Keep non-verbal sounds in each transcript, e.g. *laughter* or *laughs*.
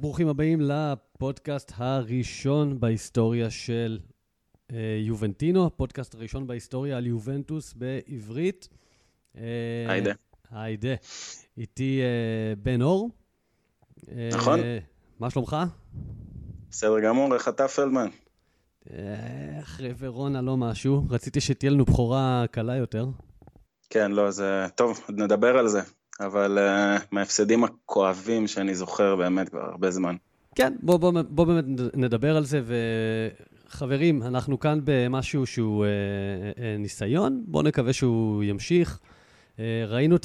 ברוכים הבאים לפודקאסט הראשון בהיסטוריה של אה, יובנטינו, הפודקאסט הראשון בהיסטוריה על יובנטוס בעברית. אה, היידה. היידה. איתי אה, בן אור. אה, נכון. מה שלומך? בסדר גמור, איך אתה פלדמן? אה, אחרי ורונה לא משהו. רציתי שתהיה לנו בכורה קלה יותר. כן, לא, זה טוב, נדבר על זה. אבל uh, מההפסדים הכואבים שאני זוכר באמת כבר הרבה זמן. כן, בוא, בוא, בוא באמת נדבר על זה, וחברים, אנחנו כאן במשהו שהוא uh, uh, ניסיון, בואו נקווה שהוא ימשיך. Uh, ראינו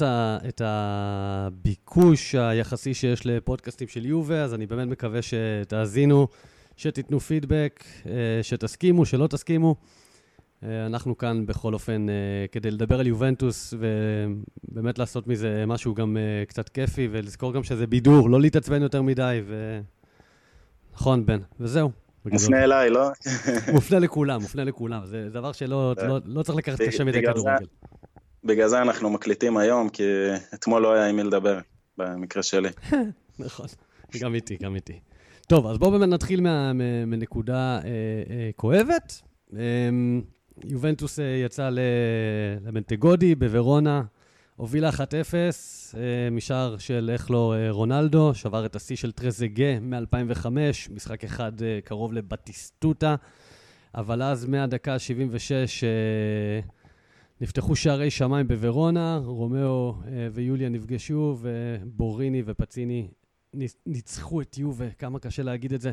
את הביקוש היחסי שיש לפודקאסטים של יובה, אז אני באמת מקווה שתאזינו, שתיתנו פידבק, uh, שתסכימו, שלא תסכימו. אה, אנחנו כאן בכל אופן אה, כדי לדבר על יובנטוס ובאמת לעשות מזה משהו גם אה, קצת כיפי ולזכור גם שזה בידור, לא להתעצבן יותר מדי ו... נכון, בן, וזהו. מופנה אליי, לא? מופנה לכולם, מופנה לכולם. זה דבר שלא לא, לא צריך לקחת קשה מדי כדורגל. בגלל זה אנחנו מקליטים היום, כי אתמול לא היה עם מי לדבר, במקרה שלי. *laughs* נכון, גם איתי, גם איתי. טוב, אז בואו באמת נתחיל מנקודה כואבת. אמ, יובנטוס אה, יצאה לבנטגודי בוורונה, הובילה 1-0 אה, משער של איך לא אה, רונלדו, שבר את השיא של טרזגה מ-2005, משחק אחד קרוב לבטיסטוטה, אבל אז מהדקה ה-76 נפתחו שערי שמיים בוורונה, רומאו ויוליה נפגשו, ובוריני ופציני ניצחו את יובה, כמה קשה להגיד את זה.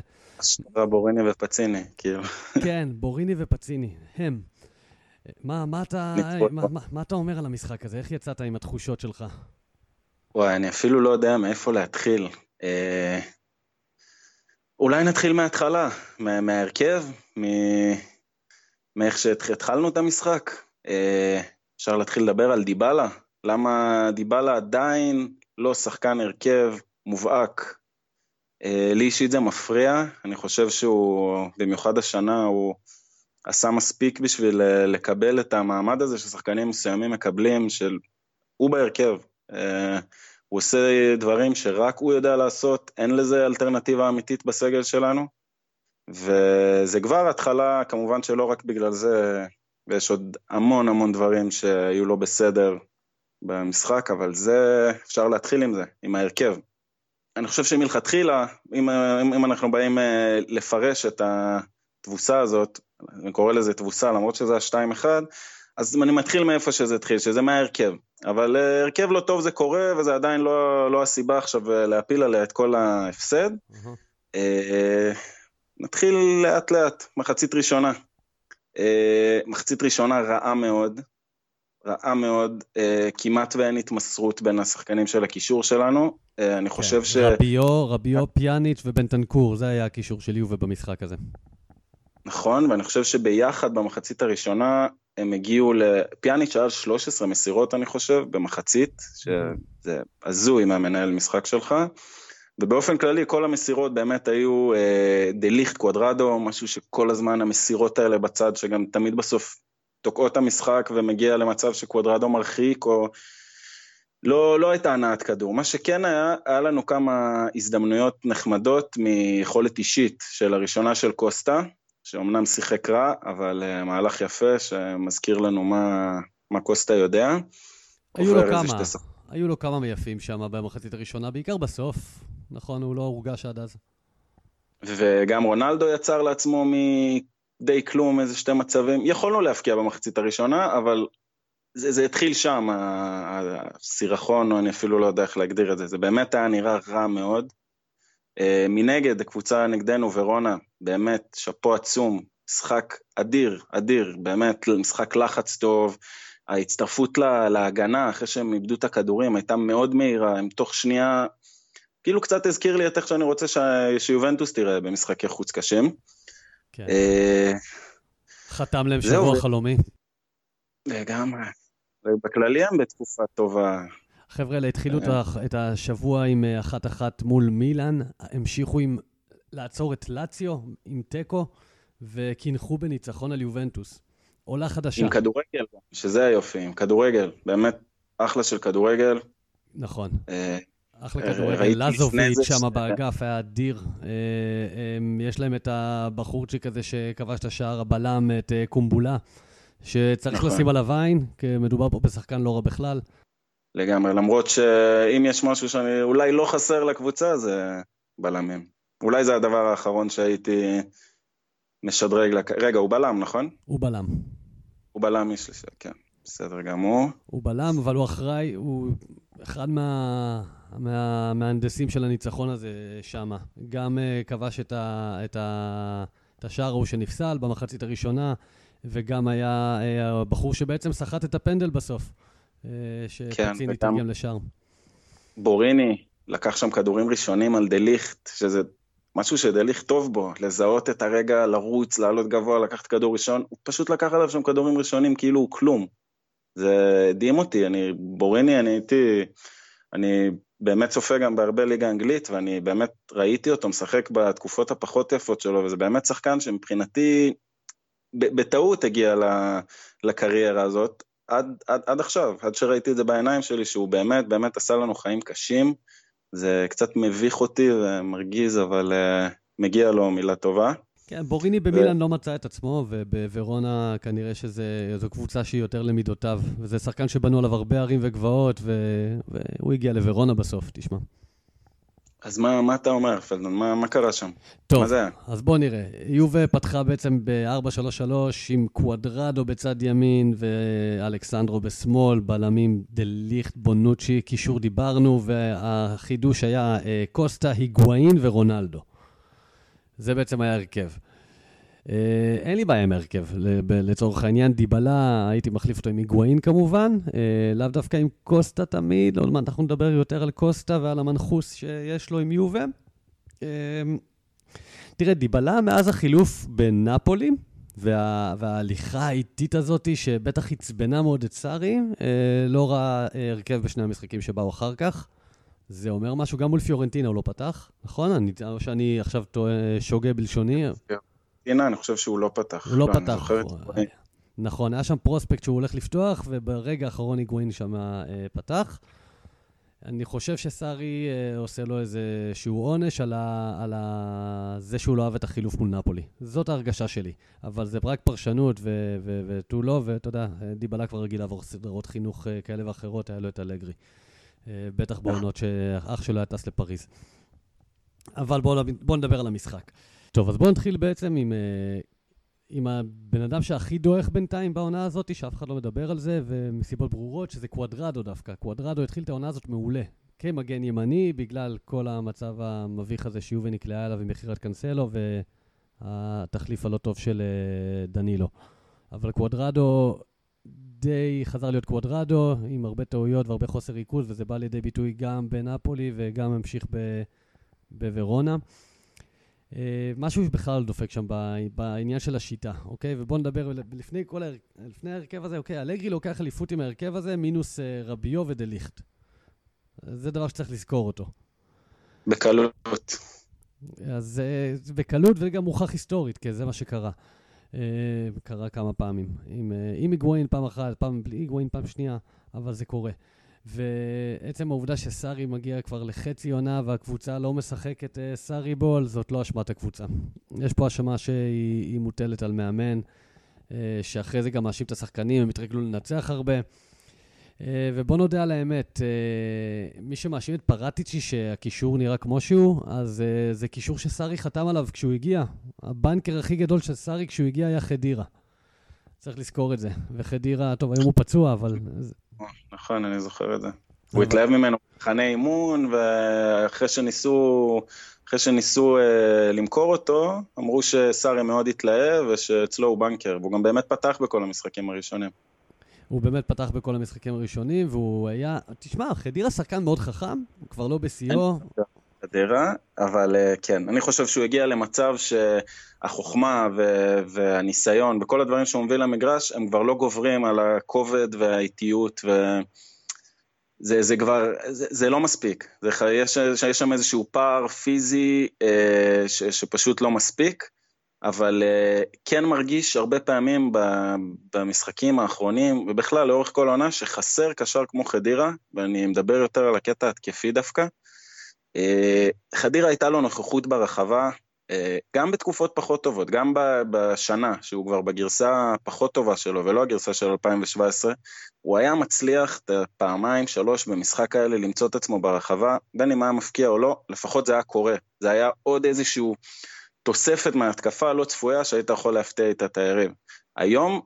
בוריני ופציני, כאילו. כן, בוריני ופציני, הם. מה, מה, אתה, מה, מה, מה אתה אומר על המשחק הזה? איך יצאת עם התחושות שלך? וואי, אני אפילו לא יודע מאיפה להתחיל. אה, אולי נתחיל מההתחלה, מה, מההרכב, מ... מאיך שהתחלנו את המשחק. אה, אפשר להתחיל לדבר על דיבלה. למה דיבלה עדיין לא שחקן הרכב מובהק? אה, לי אישית זה מפריע, אני חושב שהוא, במיוחד השנה, הוא... עשה מספיק בשביל אה, לקבל את המעמד הזה ששחקנים מסוימים מקבלים, של הוא בהרכב. אה, הוא עושה דברים שרק הוא יודע לעשות, אין לזה אלטרנטיבה אמיתית בסגל שלנו. וזה כבר התחלה, כמובן שלא רק בגלל זה, ויש עוד המון המון דברים שהיו לא בסדר במשחק, אבל זה, אפשר להתחיל עם זה, עם ההרכב. אני חושב שמלכתחילה, אם, אם, אם אנחנו באים אה, לפרש את התבוסה הזאת, אני קורא לזה תבוסה, למרות שזה ה-2-1, אז אני מתחיל מאיפה שזה התחיל, שזה מההרכב. אבל אה, הרכב לא טוב זה קורה, וזה עדיין לא, לא הסיבה עכשיו אה, להפיל עליה את כל ההפסד. Mm-hmm. נתחיל לאט לאט, מחצית ראשונה. מחצית ראשונה רעה מאוד, רעה מאוד, כמעט ואין התמסרות בין השחקנים של הקישור שלנו. אני כן, חושב ש... רביו, רביו, פיאניץ' ובנטנקור, זה היה הקישור של יובה במשחק הזה. נכון, ואני חושב שביחד במחצית הראשונה הם הגיעו לפיאניץ' על 13 מסירות אני חושב, במחצית, שזה הזוי מהמנהל משחק שלך. ובאופן כללי כל המסירות באמת היו אה, דליכט קוודרדו, משהו שכל הזמן המסירות האלה בצד, שגם תמיד בסוף תוקעות המשחק ומגיע למצב שקוודרדו מרחיק, או לא, לא הייתה הנעת כדור. מה שכן היה, היה לנו כמה הזדמנויות נחמדות מיכולת אישית של הראשונה של קוסטה, שאומנם שיחק רע, אבל uh, מהלך יפה שמזכיר לנו מה, מה קוסטה יודע. היו לו כמה, שתס... היו לו כמה מיפים שם במחצית הראשונה, בעיקר בסוף. נכון, הוא לא הורגש עד אז. וגם רונלדו יצר לעצמו מדי כלום איזה שתי מצבים. יכולנו להפקיע במחצית הראשונה, אבל זה, זה התחיל שם, הסירחון, או אני אפילו לא יודע איך להגדיר את זה. זה באמת היה נראה רע מאוד. Uh, מנגד, הקבוצה נגדנו, ורונה, באמת, שאפו עצום, משחק אדיר, אדיר, באמת, משחק לחץ טוב, ההצטרפות לה, להגנה, אחרי שהם איבדו את הכדורים, הייתה מאוד מהירה, הם תוך שנייה, כאילו קצת הזכיר לי את איך שאני רוצה ש... שיובנטוס תראה במשחקי חוץ קשים. כן. Uh, חתם להם שבוע חלומי. לגמרי. ובכללי הם בתקופה טובה. החבר'ה האלה התחילו אה. את השבוע עם אה, אחת-אחת מול מילאן, המשיכו עם לעצור את לאציו עם תיקו, וקינחו בניצחון על יובנטוס. עולה חדשה. עם כדורגל, שזה היופי, עם כדורגל. באמת, אחלה של כדורגל. נכון. אה, אחלה כדורגל, לזוביץ' שם באגף היה אדיר. יש להם את הבחורצ'יק הזה שכבש את השער, הבלם, את קומבולה, שצריך נכון. לשים עליו עין, כי מדובר פה בשחקן לא רע בכלל. לגמרי, למרות שאם יש משהו שאני אולי לא חסר לקבוצה, זה בלמים. אולי זה הדבר האחרון שהייתי משדרג, לק... רגע, הוא בלם, נכון? הוא בלם. הוא בלם משלישי, כן, בסדר גמור. הוא בלם, אבל הוא אחראי, הוא אחד מה... מהמהנדסים של הניצחון הזה שם. גם uh, כבש את, ה... את, ה... את השער ההוא שנפסל במחצית הראשונה, וגם היה uh, הבחור שבעצם סחט את הפנדל בסוף. שפצין כן, התרגם לשער. בוריני לקח שם כדורים ראשונים על דליכט, שזה משהו שדליך טוב בו, לזהות את הרגע, לרוץ, לעלות גבוה, לקחת כדור ראשון, הוא פשוט לקח עליו שם כדורים ראשונים כאילו הוא כלום. זה הדהים אותי, אני, בוריני, אני הייתי, אני באמת צופה גם בהרבה ליגה אנגלית, ואני באמת ראיתי אותו משחק בתקופות הפחות יפות שלו, וזה באמת שחקן שמבחינתי, בטעות הגיע לקריירה הזאת, עד, עד, עד עכשיו, עד שראיתי את זה בעיניים שלי, שהוא באמת באמת עשה לנו חיים קשים. זה קצת מביך אותי ומרגיז, אבל uh, מגיע לו מילה טובה. כן, בוריני במילאן ו... לא מצא את עצמו, ובוורונה כנראה שזו קבוצה שהיא יותר למידותיו, וזה שחקן שבנו עליו הרבה ערים וגבעות, ו... והוא הגיע לוורונה בסוף, תשמע. אז מה, מה אתה אומר, פלדמן? מה, מה קרה שם? טוב, מה זה אז בוא נראה. יובה פתחה בעצם ב-4-3-3 עם קוואדרדו בצד ימין ואלכסנדרו בשמאל, בלמים דליכט, בונוצ'י, קישור דיברנו, והחידוש היה אה, קוסטה, היגואין ורונלדו. זה בעצם היה הרכב. אה, אין לי בעיה עם הרכב, לצורך העניין, דיבלה, הייתי מחליף אותו עם היגואין כמובן, אה, לאו דווקא עם קוסטה תמיד, לא, אנחנו נדבר יותר על קוסטה ועל המנחוס שיש לו עם יובה. אה, תראה, דיבלה מאז החילוף בנפולי, וה, וההליכה האיטית הזאת, שבטח עצבנה מאוד את סארי, לא ראה הרכב בשני המשחקים שבאו אחר כך. זה אומר משהו, גם מול פיורנטינה הוא לא פתח, נכון? אני, שאני עכשיו שוגה בלשוני. הנה, אני חושב שהוא לא פתח. הוא לא, לא פתח. נכון, היה שם פרוספקט שהוא הולך לפתוח, וברגע האחרון היגואין שם אה, פתח. אני חושב שסארי אה, עושה לו איזה שהוא עונש על, ה, על ה, זה שהוא לא אהב את החילוף מול נפולי. זאת ההרגשה שלי. אבל זה רק פרשנות ותו לא, ואתה יודע, דיבלה כבר רגיל לעבור סדרות חינוך אה, כאלה ואחרות, היה לו את אלגרי. אה, בטח בעונות שאח שלו היה טס לפריז. אבל בואו בוא נדבר על המשחק. טוב, אז בואו נתחיל בעצם עם, אה, עם הבן אדם שהכי דועך בינתיים בעונה הזאת, שאף אחד לא מדבר על זה, ומסיבות ברורות, שזה קוואדרדו דווקא. קוואדרדו התחיל את העונה הזאת מעולה. כמגן ימני, בגלל כל המצב המביך הזה שיובי נקלעה אליו עם מכירת קנסלו, והתחליף הלא טוב של אה, דנילו. אבל קוואדרדו די חזר להיות קוואדרדו, עם הרבה טעויות והרבה חוסר ריכוז, וזה בא לידי ביטוי גם בנפולי וגם המשיך בוורונה. אה, משהו בכלל דופק שם בעניין של השיטה, אוקיי? ובואו נדבר לפני כל ההר... לפני ההרכב הזה, אוקיי, אלגרי לוקח אליפות עם ההרכב הזה, מינוס אה, רביו ודליכט. זה דבר שצריך לזכור אותו. בקלות. אז אה, בקלות וגם מוכח היסטורית, כי זה מה שקרה. קרה כמה פעמים. עם, עם היגואין פעם אחת, פעם בלי היגואין פעם שנייה, אבל זה קורה. ועצם העובדה שסארי מגיע כבר לחצי עונה והקבוצה לא משחקת uh, סארי בול, זאת לא אשמת הקבוצה. יש פה האשמה שהיא מוטלת על מאמן, uh, שאחרי זה גם מאשים את השחקנים, הם התרגלו לנצח הרבה. Uh, ובוא נודה על האמת, מי שמאשים את פרטיצ'י שהקישור נראה כמו שהוא, אז זה קישור שסארי חתם עליו כשהוא הגיע. הבנקר הכי גדול של סארי כשהוא הגיע היה חדירה. צריך לזכור את זה. וחדירה, טוב, היום הוא פצוע, אבל נכון, אני זוכר את זה. הוא התלהב ממנו במחנה אימון, ואחרי שניסו, אחרי שניסו אה, למכור אותו, אמרו שסארי מאוד התלהב ושאצלו הוא בנקר, והוא גם באמת פתח בכל המשחקים הראשונים. הוא באמת פתח בכל המשחקים הראשונים, והוא היה... תשמע, חדירה שחקן מאוד חכם, הוא כבר לא בשיאו. חדרה, אבל אה, כן, אני חושב שהוא הגיע למצב שהחוכמה והניסיון וכל הדברים שהוא מביא למגרש, הם כבר לא גוברים על הכובד והאיטיות, וזה זה כבר, זה, זה לא מספיק. זה, יש, יש שם איזשהו פער פיזי אה, ש, שפשוט לא מספיק, אבל אה, כן מרגיש הרבה פעמים במשחקים האחרונים, ובכלל לאורך כל העונה, שחסר קשר כמו חדירה, ואני מדבר יותר על הקטע התקפי דווקא. חדירה הייתה לו נוכחות ברחבה, גם בתקופות פחות טובות, גם בשנה, שהוא כבר בגרסה הפחות טובה שלו, ולא הגרסה של 2017, הוא היה מצליח פעמיים, שלוש במשחק האלה למצוא את עצמו ברחבה, בין אם היה מפקיע או לא, לפחות זה היה קורה. זה היה עוד איזשהו תוספת מההתקפה לא צפויה שהיית יכול להפתיע איתה את היריב. היום,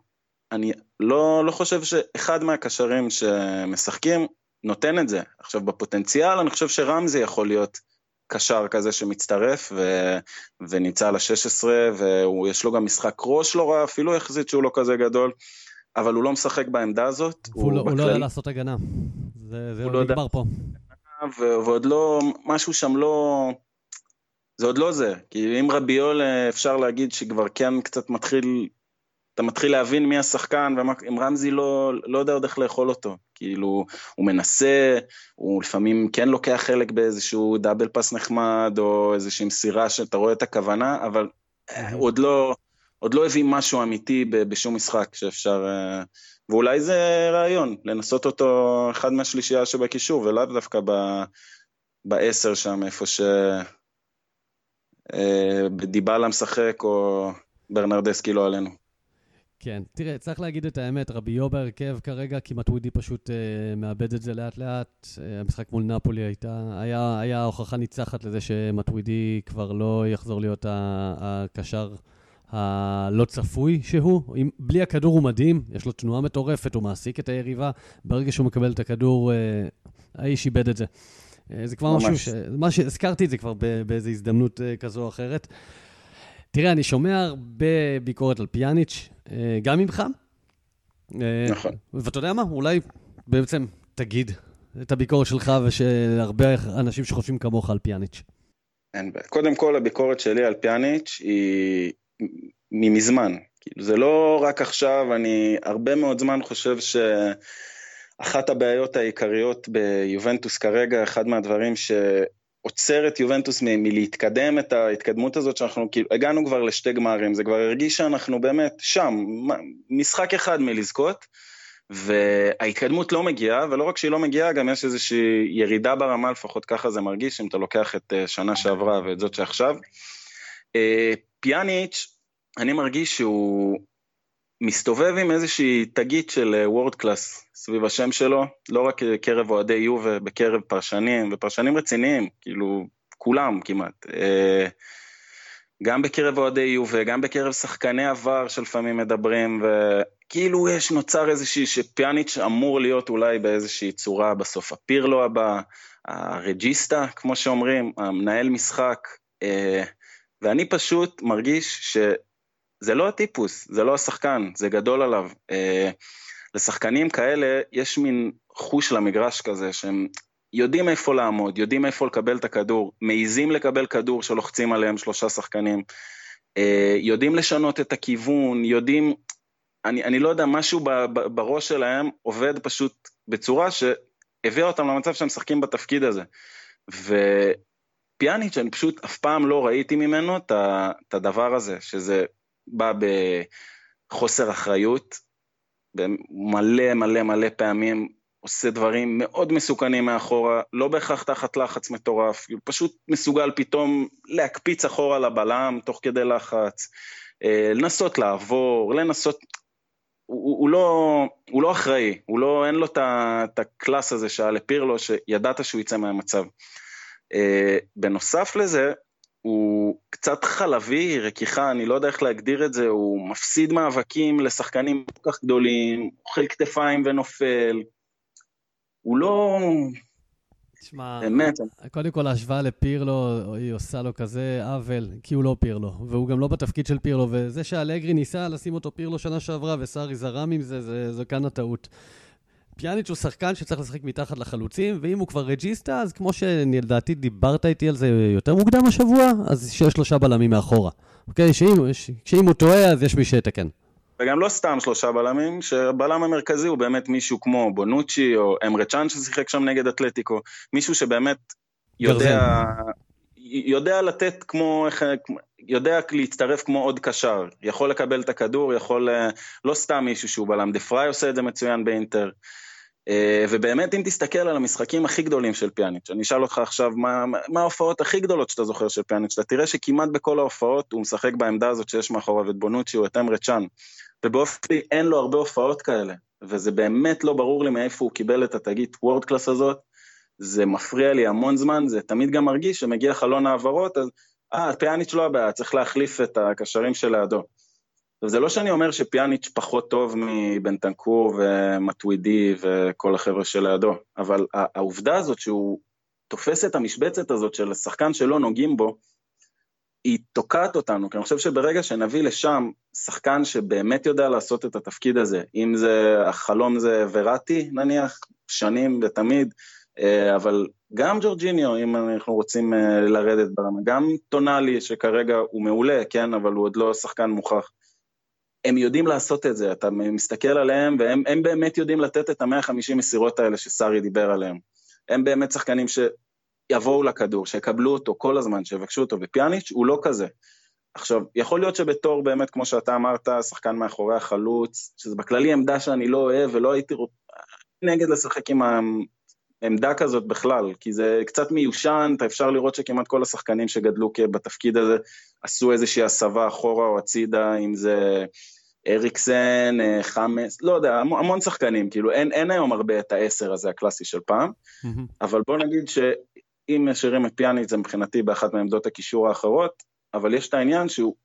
אני לא, לא חושב שאחד מהקשרים שמשחקים נותן את זה. עכשיו, בפוטנציאל, אני חושב שרמזי יכול להיות קשר כזה שמצטרף ו... ונמצא על ה-16, ויש לו גם משחק ראש לא רע, אפילו יחסית שהוא לא כזה גדול, אבל הוא לא משחק בעמדה הזאת. הוא, לא, הוא לא יודע לעשות הגנה. זה, זה לא נגמר פה. ו... ועוד לא, משהו שם לא... זה עוד לא זה, כי אם רביול אפשר להגיד שכבר כן קצת מתחיל אתה מתחיל להבין מי השחקן, ואם רמזי לא, לא יודע עוד איך לאכול אותו. כאילו, הוא מנסה, הוא לפעמים כן לוקח חלק באיזשהו דאבל פאס נחמד, או איזושהי מסירה שאתה רואה את הכוונה, אבל הוא עוד לא, עוד לא הביא משהו אמיתי בשום משחק שאפשר... אה, ואולי זה רעיון, לנסות אותו אחד מהשלישייה שבקישור, ולאו דווקא ב, בעשר שם, איפה ש... אה, דיבלה משחק, או ברנרדסקי לא עלינו. כן, תראה, צריך להגיד את האמת, רביו בהרכב כרגע, כי מטווידי פשוט אה, מאבד את זה לאט-לאט. אה, המשחק מול נפולי הייתה, היה, היה הוכחה ניצחת לזה שמטווידי כבר לא יחזור להיות הקשר הלא צפוי שהוא. עם, בלי הכדור הוא מדהים, יש לו תנועה מטורפת, הוא מעסיק את היריבה. ברגע שהוא מקבל את הכדור, אה, האיש איבד את זה. אה, זה כבר ממש. משהו ש... מה שהזכרתי את זה כבר באיזו הזדמנות אה, כזו או אחרת. תראה, אני שומע הרבה ביקורת על פיאניץ', אה, גם ממך. אה, נכון. ואתה יודע מה? אולי בעצם תגיד את הביקורת שלך ושל הרבה אנשים שחושבים כמוך על פיאניץ'. אין בעיה. קודם כל, הביקורת שלי על פיאניץ' היא ממזמן. כאילו, זה לא רק עכשיו, אני הרבה מאוד זמן חושב שאחת הבעיות העיקריות ביובנטוס כרגע, אחד מהדברים ש... עוצר את יובנטוס מ- מלהתקדם את ההתקדמות הזאת שאנחנו כאילו הגענו כבר לשתי גמרים, זה כבר הרגיש שאנחנו באמת שם, משחק אחד מלזכות, וההתקדמות לא מגיעה, ולא רק שהיא לא מגיעה, גם יש איזושהי ירידה ברמה, לפחות ככה זה מרגיש, אם אתה לוקח את אה, שנה שעברה ואת זאת שעכשיו. אה, פיאניץ', אני מרגיש שהוא מסתובב עם איזושהי תגית של וורד אה, קלאס סביב השם שלו, לא רק בקרב אוהדי יובה, בקרב פרשנים, ופרשנים רציניים, כאילו, כולם כמעט. אה, גם בקרב אוהדי יובה, גם בקרב שחקני עבר שלפעמים מדברים, וכאילו יש, נוצר איזושהי, שפיאניץ' אמור להיות אולי באיזושהי צורה בסוף הפירלו הבא, הרג'יסטה, כמו שאומרים, המנהל משחק, אה, ואני פשוט מרגיש ש... זה לא הטיפוס, זה לא השחקן, זה גדול עליו. לשחקנים כאלה יש מין חוש למגרש כזה, שהם יודעים איפה לעמוד, יודעים איפה לקבל את הכדור, מעיזים לקבל כדור שלוחצים עליהם שלושה שחקנים, אה, יודעים לשנות את הכיוון, יודעים, אני, אני לא יודע, משהו ב, ב, בראש שלהם עובד פשוט בצורה שהביאה אותם למצב שהם משחקים בתפקיד הזה. ופיאניץ', אני פשוט אף פעם לא ראיתי ממנו את הדבר הזה, שזה בא בחוסר אחריות, מלא מלא מלא פעמים עושה דברים מאוד מסוכנים מאחורה, לא בהכרח תחת לחץ מטורף, הוא פשוט מסוגל פתאום להקפיץ אחורה לבלם תוך כדי לחץ, אה, לנסות לעבור, לנסות, הוא, הוא, לא, הוא לא אחראי, הוא לא, אין לו את הקלאס הזה שהיה לפירלו, שידעת שהוא יצא מהמצב. אה, בנוסף לזה, הוא קצת חלבי, רכיכה, אני לא יודע איך להגדיר את זה, הוא מפסיד מאבקים לשחקנים כל כך גדולים, אוכל כתפיים ונופל. הוא לא... תשמע, באמת. קודם כל ההשוואה לפירלו, היא עושה לו כזה עוול, כי הוא לא פירלו, והוא גם לא בתפקיד של פירלו, וזה שאלגרי ניסה לשים אותו פירלו שנה שעברה, וסארי זרם עם זה, זה, זה כאן הטעות. פיאניץ' הוא שחקן שצריך לשחק מתחת לחלוצים, ואם הוא כבר רג'יסטה, אז כמו שלדעתי דיברת איתי על זה יותר מוקדם השבוע, אז שיש שלושה בלמים מאחורה. אוקיי? שאם, שאם הוא טועה, אז יש מי שיתקן. וגם לא סתם שלושה בלמים, שהבלם המרכזי הוא באמת מישהו כמו בונוצ'י או אמרה צ'אן ששיחק שם נגד אתלטיקו, מישהו שבאמת יודע, יודע לתת כמו, יודע להצטרף כמו עוד קשר, יכול לקבל את הכדור, יכול, לא סתם מישהו שהוא בלם, דה פריי עושה את זה מצוין באינטר. אה, ובאמת, אם תסתכל על המשחקים הכי גדולים של פיאניץ', אני אשאל אותך עכשיו, מה, מה ההופעות הכי גדולות שאתה זוכר של פיאניץ', אתה תראה שכמעט בכל ההופעות הוא משחק בעמדה הזאת שיש מאחוריו את בונוצ'י או את אמרה צ'אן, ובאופן אין לו הרבה הופעות כאלה, וזה באמת לא ברור לי מאיפה הוא קיבל את התגית world class הזאת, זה מפריע לי המון זמן, זה תמיד גם מרגיש שמגיע חלון העברות, אז אה, פיאניץ' לא הבעיה, צריך להחליף את הקשרים שלידו. עכשיו, זה לא שאני אומר שפיאניץ' פחות טוב מבנטנקור ומטווידי וכל החבר'ה שלידו, אבל העובדה הזאת שהוא תופס את המשבצת הזאת של השחקן שלא נוגעים בו, היא תוקעת אותנו, כי אני חושב שברגע שנביא לשם שחקן שבאמת יודע לעשות את התפקיד הזה, אם זה החלום זה וראטי נניח, שנים ותמיד, אה, אבל גם ג'ורג'יניו, אם אנחנו רוצים אה, לרדת ברמה, גם טונאלי, שכרגע הוא מעולה, כן, אבל הוא עוד לא שחקן מוכח. הם יודעים לעשות את זה, אתה מסתכל עליהם, והם באמת יודעים לתת את המאה חמישים מסירות האלה שסארי דיבר עליהם. הם באמת שחקנים שיבואו לכדור, שיקבלו אותו כל הזמן, שיבקשו אותו, ופיאניץ' הוא לא כזה. עכשיו, יכול להיות שבתור באמת, כמו שאתה אמרת, שחקן מאחורי החלוץ, שזה בכללי עמדה שאני לא אוהב ולא הייתי נגד לשחק עם העמדה כזאת בכלל, כי זה קצת מיושן, אתה אפשר לראות שכמעט כל השחקנים שגדלו בתפקיד הזה עשו איזושהי הסבה אחורה או הצידה, אם זה אריקסן, אה, חמאס, לא יודע, המון שחקנים, כאילו אין, אין היום הרבה את העשר הזה הקלאסי של פעם, mm-hmm. אבל בוא נגיד שאם משאירים את פיאניץ זה מבחינתי באחת מעמדות הקישור האחרות, אבל יש את העניין שהוא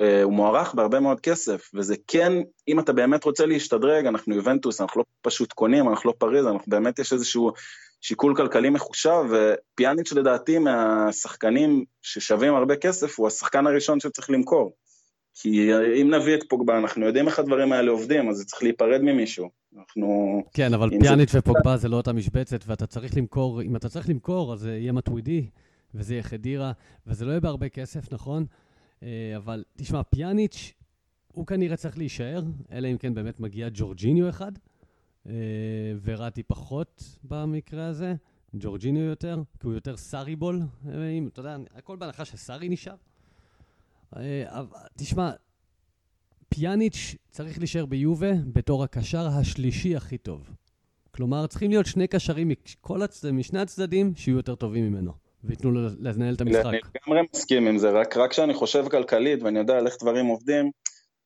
אה, מוערך בהרבה מאוד כסף, וזה כן, אם אתה באמת רוצה להשתדרג, אנחנו יובנטוס, אנחנו לא פשוט קונים, אנחנו לא פריז, אנחנו באמת יש איזשהו שיקול כלכלי מחושב, ופיאניץ' לדעתי מהשחקנים ששווים הרבה כסף, הוא השחקן הראשון שצריך למכור. כי אם נביא את פוגבה, אנחנו יודעים איך הדברים האלה עובדים, אז זה צריך להיפרד ממישהו. אנחנו... כן, אבל פיאניץ' זה... ופוגבה זה לא אותה משבצת, ואתה צריך למכור, אם אתה צריך למכור, אז זה יהיה מטווידי, וזה יהיה חדירה, וזה לא יהיה בהרבה כסף, נכון? אה, אבל תשמע, פיאניץ', הוא כנראה צריך להישאר, אלא אם כן באמת מגיע ג'ורג'יניו אחד, אה, וראטי פחות במקרה הזה, ג'ורג'יניו יותר, כי הוא יותר סאריבול, אה, אם, אתה יודע, הכל בהנחה שסארי נשאר. תשמע, פיאניץ' צריך להישאר ביובה בתור הקשר השלישי הכי טוב. כלומר, צריכים להיות שני קשרים הצד... משני הצדדים שיהיו יותר טובים ממנו, וייתנו לו לנהל את המשחק. אני לגמרי מסכים עם זה, רק, רק כשאני חושב כלכלית ואני יודע על איך דברים עובדים,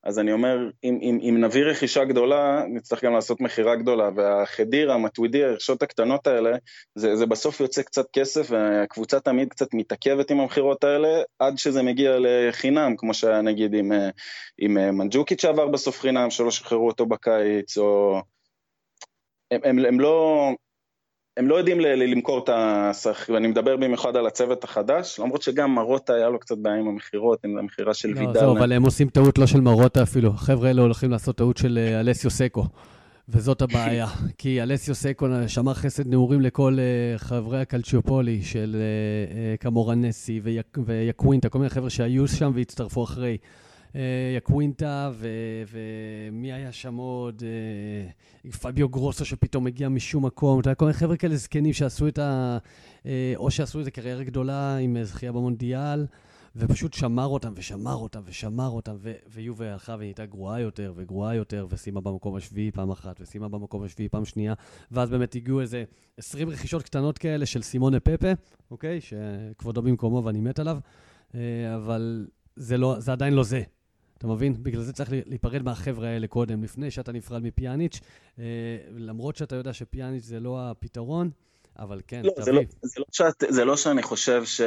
אז אני אומר, אם, אם, אם נביא רכישה גדולה, נצטרך גם לעשות מכירה גדולה, והחדיר, המטווידי, הרכישות הקטנות האלה, זה, זה בסוף יוצא קצת כסף, והקבוצה תמיד קצת מתעכבת עם המכירות האלה, עד שזה מגיע לחינם, כמו שהיה נגיד עם, עם מנג'וקיץ' שעבר בסוף חינם, שלא שחררו אותו בקיץ, או... הם, הם, הם לא... הם לא יודעים למכור את השחק, ואני מדבר במיוחד על הצוות החדש, למרות שגם מרוטה היה לו קצת בעיה עם המכירות, עם המכירה של לא, וידל. זהו, אבל הם עושים טעות לא של מרוטה אפילו. החבר'ה האלה הולכים לעשות טעות של אה, אלסיו סקו, וזאת הבעיה. *laughs* כי אלסיו סקו שמר חסד נעורים לכל uh, חברי הקלצ'יופולי של uh, uh, קמורנסי ויקווינטה, כל מיני חבר'ה שהיו שם והצטרפו אחרי. אה, יקווינטה, ומי היה שם עוד? אה, פביו גרוסו שפתאום הגיע משום מקום. אתה יודע, כל מיני חבר'ה כאלה זקנים שעשו את ה... אה, או שעשו איזה קריירה גדולה עם זכייה במונדיאל. ופשוט שמר אותם ושמר אותם ושמר אותם, ו- ויובה הלכה והיא הייתה גרועה יותר וגרועה יותר, וסיימה במקום השביעי פעם אחת, וסיימה במקום השביעי פעם שנייה, ואז באמת הגיעו איזה 20 רכישות קטנות כאלה של סימונה פפה, אוקיי? שכבודו במקומו ואני מת עליו, אבל זה, לא, זה עדיין לא זה. אתה מבין? בגלל זה צריך להיפרד מהחבר'ה האלה קודם, לפני שאתה נפרד מפיאניץ', אה, למרות שאתה יודע שפיאניץ' זה לא הפתרון, אבל כן, לא, תביא. זה לא, זה, לא שאת, זה לא שאני חושב ש,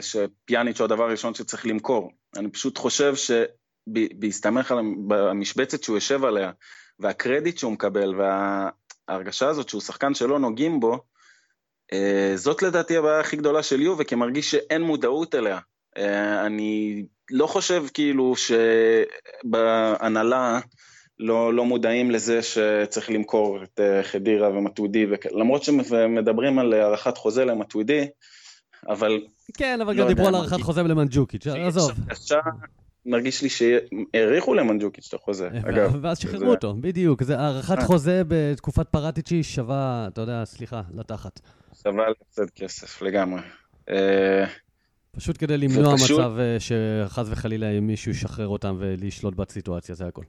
שפיאניץ' הוא הדבר הראשון שצריך למכור. אני פשוט חושב שבהסתמך על המשבצת שהוא יושב עליה, והקרדיט שהוא מקבל, וההרגשה הזאת שהוא שחקן שלא נוגעים בו, אה, זאת לדעתי הבעיה הכי גדולה של יובה, כי מרגיש שאין מודעות אליה. אה, אני לא חושב כאילו שבהנהלה לא, לא מודעים לזה שצריך למכור את אה, חדירה ומטווידי, וכ... למרות שמדברים על הארכת חוזה למטווידי, אבל... כן, אבל לא גם דיברו על הארכת חוזה למנג'וקיץ', עזוב. מרגיש לי שהאריכו למנג'וקיץ' את החוזה, אגב. ואז שחררו אותו, בדיוק. זה הארכת חוזה בתקופת פרטיצ'י שווה, אתה יודע, סליחה, לתחת. שווה להפסד כסף, לגמרי. פשוט כדי למנוע פשוט... מצב אה, שחס וחלילה מישהו ישחרר אותם ולשלוט בסיטואציה, זה הכל.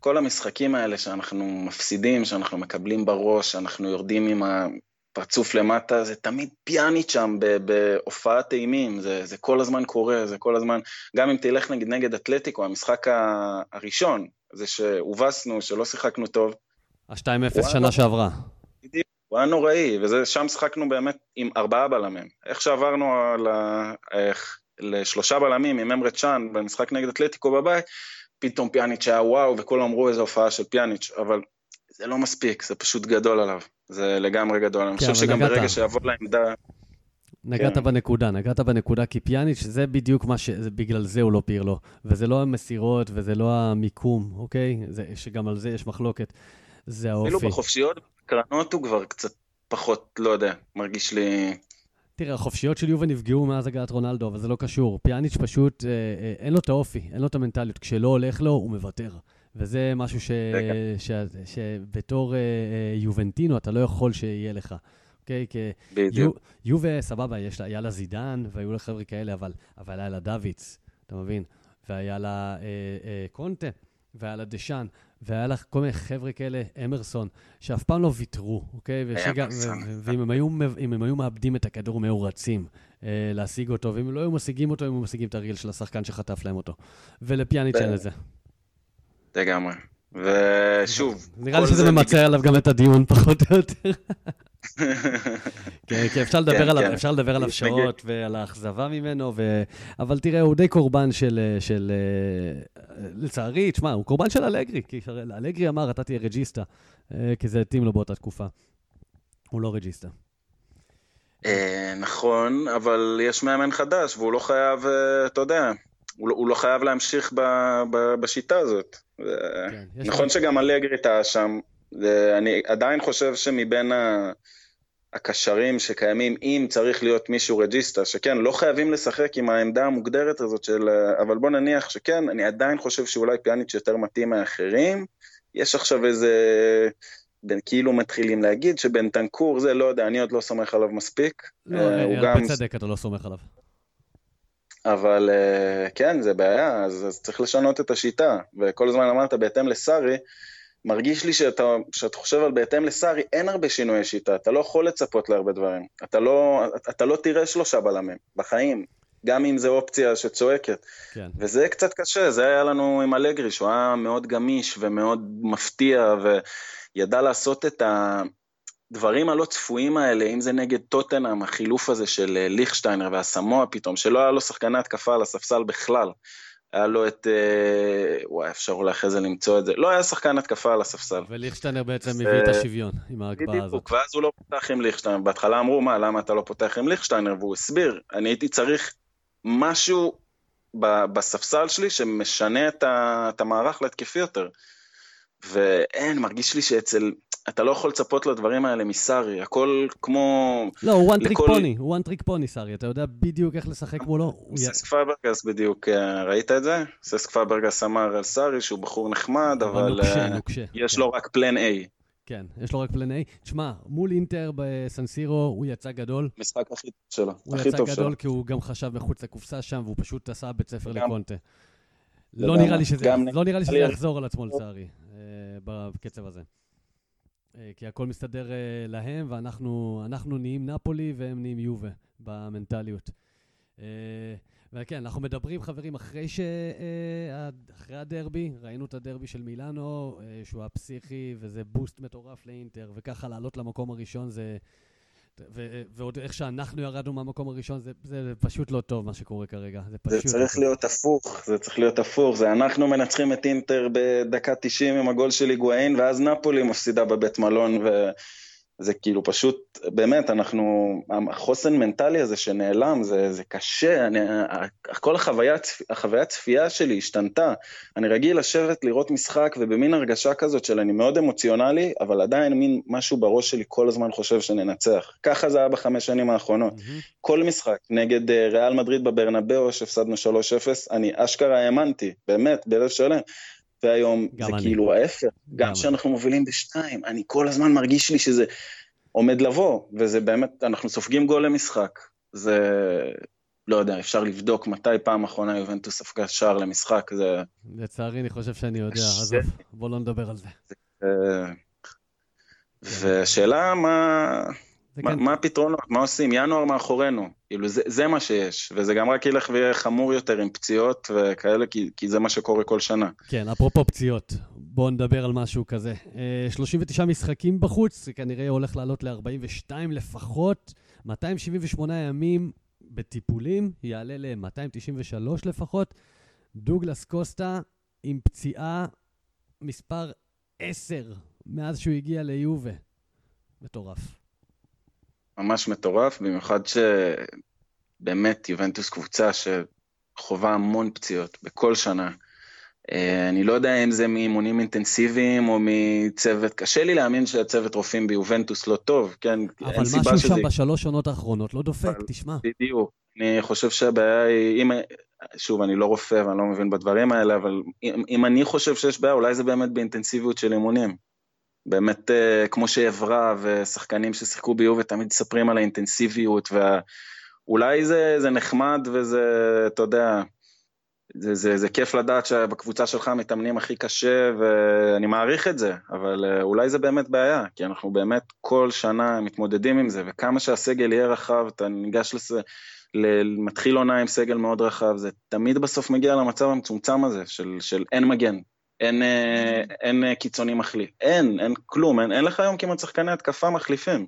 כל המשחקים האלה שאנחנו מפסידים, שאנחנו מקבלים בראש, שאנחנו יורדים עם הפרצוף למטה, זה תמיד פיאנית שם בהופעת אימים, זה, זה כל הזמן קורה, זה כל הזמן, גם אם תלך נגד נגד אתלטיקו, המשחק הראשון, זה שהובסנו, שלא שיחקנו טוב. ה-2-0 שנה שעברה. הוא היה נוראי, ושם שיחקנו באמת עם ארבעה בלמים. איך שעברנו על ה... איך, לשלושה בלמים עם אמרה צ'אן במשחק נגד אתלטיקו בבית, פתאום פיאניץ' היה וואו, וכולם אמרו איזו הופעה של פיאניץ', אבל זה לא מספיק, זה פשוט גדול עליו. זה לגמרי גדול. אני כן, חושב שגם ברגע שיבוא לעמדה... נגעת כן. בנקודה, נגעת בנקודה, כי פיאניץ' זה בדיוק מה ש... בגלל זה הוא לא פירלו. וזה לא המסירות, וזה לא המיקום, אוקיי? זה, שגם על זה יש מחלוקת. זה האופי. אפילו בחופשיות, קרנות הוא כבר קצת פחות, לא יודע, מרגיש לי... תראה, החופשיות של יובה נפגעו מאז הגעת רונלדו, אבל זה לא קשור. פיאניץ' פשוט, אה, אה, אין לו את האופי, אין לו את המנטליות. כשלא הולך לו, הוא מוותר. וזה משהו ש... ש... ש... שבתור אה, אה, יובנטינו אתה לא יכול שיהיה לך. אוקיי? כי בדיוק. יובה, סבבה, יש לה, היה לה זידן, והיו לה חבר'ה כאלה, אבל, אבל היה לה דוויץ, אתה מבין? והיה לה אה, אה, קונטה, והיה לה דשאן, והיה לך כל מיני חבר'ה כאלה, אמרסון, שאף פעם לא ויתרו, אוקיי? ושגם, ואם הם היו, הם היו מאבדים את הכדור, הם היו רצים אה, להשיג אותו, ואם לא היו משיגים אותו, הם היו משיגים את הרגל של השחקן שחטף להם אותו. ולפיאניץ' אין לזה. לגמרי. ושוב... נראה לי שזה ממצה עליו גם את הדיון, *laughs* פחות או יותר. *laughs* כן, כי אפשר לדבר כן, עליו, כן. אפשר לדבר עליו שעות ועל האכזבה ממנו, ו... אבל תראה, הוא די קורבן של, של... לצערי, תשמע, הוא קורבן של אלגרי, כי אלגרי אמר, אתה תהיה רג'יסטה, אה, כי זה התאים לו באותה תקופה. הוא לא רג'יסטה. אה, נכון, אבל יש מאמן חדש, והוא לא חייב, אה, אתה יודע, הוא לא, הוא לא חייב להמשיך ב, ב, בשיטה הזאת. כן, נכון שגם אלגרי טעה שם, ואני עדיין חושב שמבין ה... הקשרים שקיימים, אם צריך להיות מישהו רג'יסטה, שכן, לא חייבים לשחק עם העמדה המוגדרת הזאת של... אבל בוא נניח שכן, אני עדיין חושב שאולי פיאניץ' יותר מתאים מאחרים. יש עכשיו איזה... בין, כאילו מתחילים להגיד שבנטנקור זה, לא יודע, אני עוד לא סומך עליו מספיק. לא, אה, הוא גם... בצדק אתה לא סומך עליו. אבל אה, כן, זה בעיה, אז, אז צריך לשנות את השיטה. וכל הזמן אמרת, בהתאם לסארי, מרגיש לי שאתה, שאתה חושב על בהתאם לסארי, אין הרבה שינויי שיטה, אתה לא יכול לצפות להרבה דברים. אתה לא, אתה לא תראה שלושה בלמים, בחיים, גם אם זו אופציה שצועקת. כן. וזה קצת קשה, זה היה לנו עם אלגרי, שהוא היה מאוד גמיש ומאוד מפתיע, וידע לעשות את הדברים הלא צפויים האלה, אם זה נגד טוטנאם, החילוף הזה של אה, ליכשטיינר והסמואה פתאום, שלא היה לו שחקני התקפה על הספסל בכלל. היה לו את... אה, וואי, אפשר אולי אחרי זה למצוא את זה. לא היה שחקן התקפה על הספסל. וליכשטיינר בעצם מביא את השוויון עם ההגבהה הזאת. בדיוק, ואז הוא לא פותח עם ליכשטיינר. בהתחלה אמרו, מה, למה אתה לא פותח עם ליכשטיינר? והוא הסביר, אני הייתי צריך משהו בספסל שלי שמשנה את המערך להתקפי יותר. ואין, מרגיש לי שאצל אתה לא יכול לצפות לדברים האלה מסארי, הכל כמו... לא, הוא one trick pony, הוא one trick pony סארי, אתה יודע בדיוק איך לשחק מולו. ססק פאברגס בדיוק, אה, ראית את זה? ססק פאברגס אמר על סארי שהוא בחור נחמד, אבל אה, יש לו רק plan A. כן, יש לו רק plan A. תשמע, מול אינטר בסן סירו הוא יצא גדול. משחק הכי טוב שלו, הכי טוב שלו. הוא יצא גדול כי הוא גם חשב מחוץ לקופסה שם, והוא פשוט עשה בית ספר לקונטה. לא נראה לי שזה לא יחזור על עצמו לצערי, אה, בקצב הזה. אה, כי הכל מסתדר אה, להם, ואנחנו נהיים נפולי והם נהיים יובה במנטליות. אה, וכן, אנחנו מדברים, חברים, אחרי, ש... אחרי הדרבי, ראינו את הדרבי של מילאנו, שהוא היה פסיכי, וזה בוסט מטורף לאינטר, וככה לעלות למקום הראשון זה... ו- ועוד איך שאנחנו ירדנו מהמקום הראשון, זה, זה פשוט לא טוב מה שקורה כרגע. זה פשוט... זה צריך לא להיות הפוך, זה צריך להיות הפוך. זה אנחנו מנצחים את אינטר בדקה 90 עם הגול של היגואין, ואז נפולי מפסידה בבית מלון, ו... זה כאילו פשוט, באמת, אנחנו, החוסן מנטלי הזה שנעלם, זה, זה קשה, אני, כל החוויה, החוויה צפייה שלי השתנתה. אני רגיל לשבת לראות משחק ובמין הרגשה כזאת של אני מאוד אמוציונלי, אבל עדיין מין משהו בראש שלי כל הזמן חושב שננצח. ככה זה היה בחמש שנים האחרונות. Mm-hmm. כל משחק, נגד אה, ריאל מדריד בברנבאו, שהפסדנו 3-0, אני אשכרה האמנתי, באמת, בלב שלם. והיום זה אני. כאילו ההפך, גם כשאנחנו מובילים בשתיים, אני כל הזמן מרגיש לי שזה עומד לבוא, וזה באמת, אנחנו סופגים גול למשחק. זה, לא יודע, אפשר לבדוק מתי פעם אחרונה יובנטוס ספגה שער למשחק, זה... לצערי, אני חושב שאני יודע, עזוב, בוא לא נדבר על זה. אה, והשאלה מה... מה, כן. מה הפתרונות, מה עושים? ינואר מאחורינו, כאילו זה, זה מה שיש, וזה גם רק ילך ויהיה חמור יותר עם פציעות וכאלה, כי, כי זה מה שקורה כל שנה. כן, אפרופו פציעות, בואו נדבר על משהו כזה. 39 אה, משחקים בחוץ, זה כנראה הולך לעלות ל-42 לפחות, 278 ימים בטיפולים, יעלה ל-293 לפחות. דוגלס קוסטה עם פציעה מספר 10 מאז שהוא הגיע ליובה. מטורף. ממש מטורף, במיוחד שבאמת יובנטוס קבוצה שחווה המון פציעות בכל שנה. אה, אני לא יודע אם זה מאימונים אינטנסיביים או מצוות, קשה לי להאמין שהצוות רופאים ביובנטוס לא טוב, כן? אבל משהו שם בשלוש שנות האחרונות לא דופק, אבל, תשמע. בדיוק. אני חושב שהבעיה היא, אם, שוב, אני לא רופא ואני לא מבין בדברים האלה, אבל אם, אם אני חושב שיש בעיה, אולי זה באמת באינטנסיביות של אימונים. באמת, uh, כמו שעברה ושחקנים ששיחקו ביובה תמיד מספרים על האינטנסיביות, ואולי זה, זה נחמד וזה, אתה יודע, זה, זה, זה כיף לדעת שבקבוצה שלך מתאמנים הכי קשה, ואני מעריך את זה, אבל uh, אולי זה באמת בעיה, כי אנחנו באמת כל שנה מתמודדים עם זה, וכמה שהסגל יהיה רחב, אתה ניגש לזה, מתחיל עונה עם סגל מאוד רחב, זה תמיד בסוף מגיע למצב המצומצם הזה של, של אין מגן, אין, אה, אין אה, קיצוני מחליף, אין, אין כלום, אין, אין לך היום כמעט שחקני התקפה מחליפים.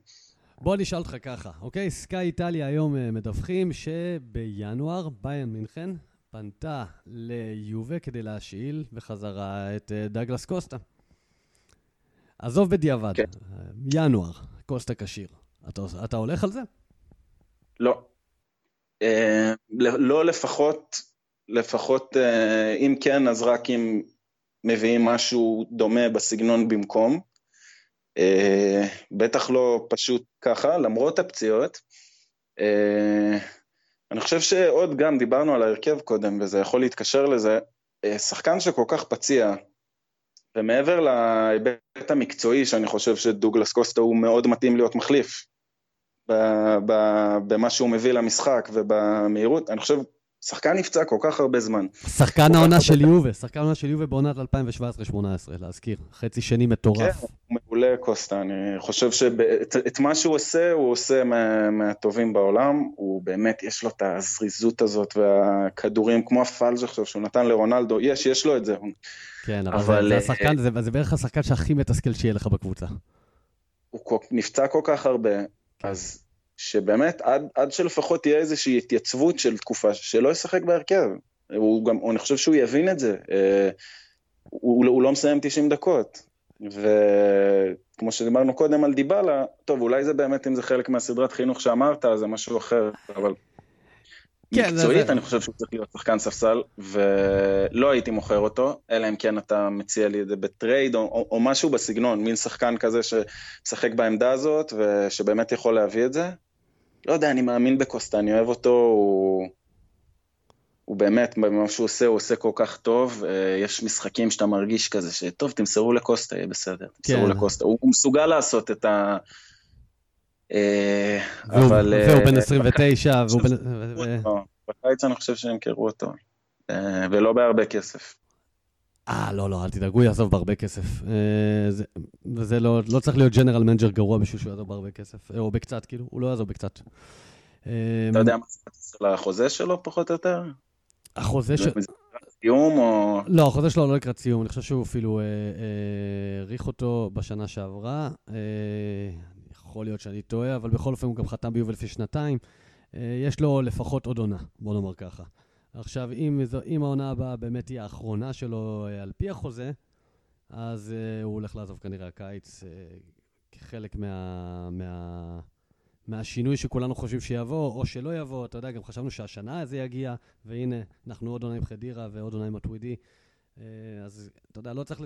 בוא נשאל אותך ככה, אוקיי? סקאי איטליה היום אה, מדווחים שבינואר ביין מינכן פנתה ליובה כדי להשאיל בחזרה את דגלס קוסטה. עזוב בדיעבד, כן. ינואר, קוסטה כשיר. אתה, אתה הולך על זה? לא. אה, לא לפחות, לפחות, אה, אם כן, אז רק אם מביאים משהו דומה בסגנון במקום. אה, בטח לא פשוט ככה, למרות הפציעות. אה, אני חושב שעוד גם דיברנו על ההרכב קודם, וזה יכול להתקשר לזה, שחקן שכל כך פציע, ומעבר להיבט המקצועי, שאני חושב שדוגלס קוסטה הוא מאוד מתאים להיות מחליף, במה שהוא מביא למשחק ובמהירות, אני חושב שחקן נפצע כל כך הרבה זמן. שחקן העונה של יובה, שחקן העונה של יובה בעונת 2017-2018, להזכיר. חצי שני מטורף. כן, הוא מעולה קוסטה, אני חושב שאת מה שהוא עושה, הוא עושה מה, מהטובים בעולם. הוא באמת, יש לו את הזריזות הזאת והכדורים, כמו הפלג' עכשיו שהוא נתן לרונלדו, יש, יש לו את זה. כן, אבל, אבל זה, זה, השחקן, זה, זה בערך השחקן שהכי מתסכל שיהיה לך בקבוצה. הוא נפצע כל כך הרבה, כן. אז שבאמת עד, עד שלפחות תהיה איזושהי התייצבות של תקופה שלא ישחק בהרכב. הוא גם, אני חושב שהוא יבין את זה. אה, הוא, הוא לא מסיים 90 דקות. וכמו שדיברנו קודם על דיבלה, טוב, אולי זה באמת, אם זה חלק מהסדרת חינוך שאמרת, זה משהו אחר, אבל כן, מקצועית, זה... אני חושב שהוא צריך להיות שחקן ספסל, ולא הייתי מוכר אותו, אלא אם כן אתה מציע לי את זה בטרייד, או, או, או משהו בסגנון, מין שחקן כזה ששחק בעמדה הזאת, ושבאמת יכול להביא את זה. לא יודע, אני מאמין בקוסטה, אני אוהב אותו, הוא... הוא באמת, במה שהוא עושה, הוא עושה כל כך טוב. אה, יש משחקים שאתה מרגיש כזה, שטוב, תמסרו לקוסטה, יהיה בסדר. תמסרו כן. לקוסטה. הוא, הוא מסוגל לעשות את ה... אה, אבל... והוא בן 29, אה, והוא בן... בקיץ אני חושב שימכרו אותו, ולא בהרבה כסף. אה, לא, לא, אל תדאגו, יעזוב בהרבה כסף. וזה לא, לא צריך להיות general manager גרוע בשביל שהוא יעזוב בהרבה כסף, או בקצת, כאילו, הוא לא יעזוב בקצת. אתה יודע מה זה לחוזה שלו, פחות או יותר? החוזה של... סיום או... לא, החוזה שלו לא לקראת סיום, אני חושב שהוא אפילו האריך אותו בשנה שעברה. יכול להיות שאני טועה, אבל בכל אופן הוא גם חתם ביובה לפי שנתיים. יש לו לפחות עוד עונה, בוא נאמר ככה. עכשיו, אם, אם העונה הבאה באמת תהיה האחרונה שלו אה, על פי החוזה, אז uh, הוא הולך לעזוב כנראה הקיץ uh, כחלק מה, מה, מהשינוי שכולנו חושבים שיבוא, או שלא יבוא. אתה יודע, גם חשבנו שהשנה זה יגיע, והנה, אנחנו עוד עונה עם חדירה ועוד עונה עם הטווידי. Uh, אז אתה יודע, לא צריך...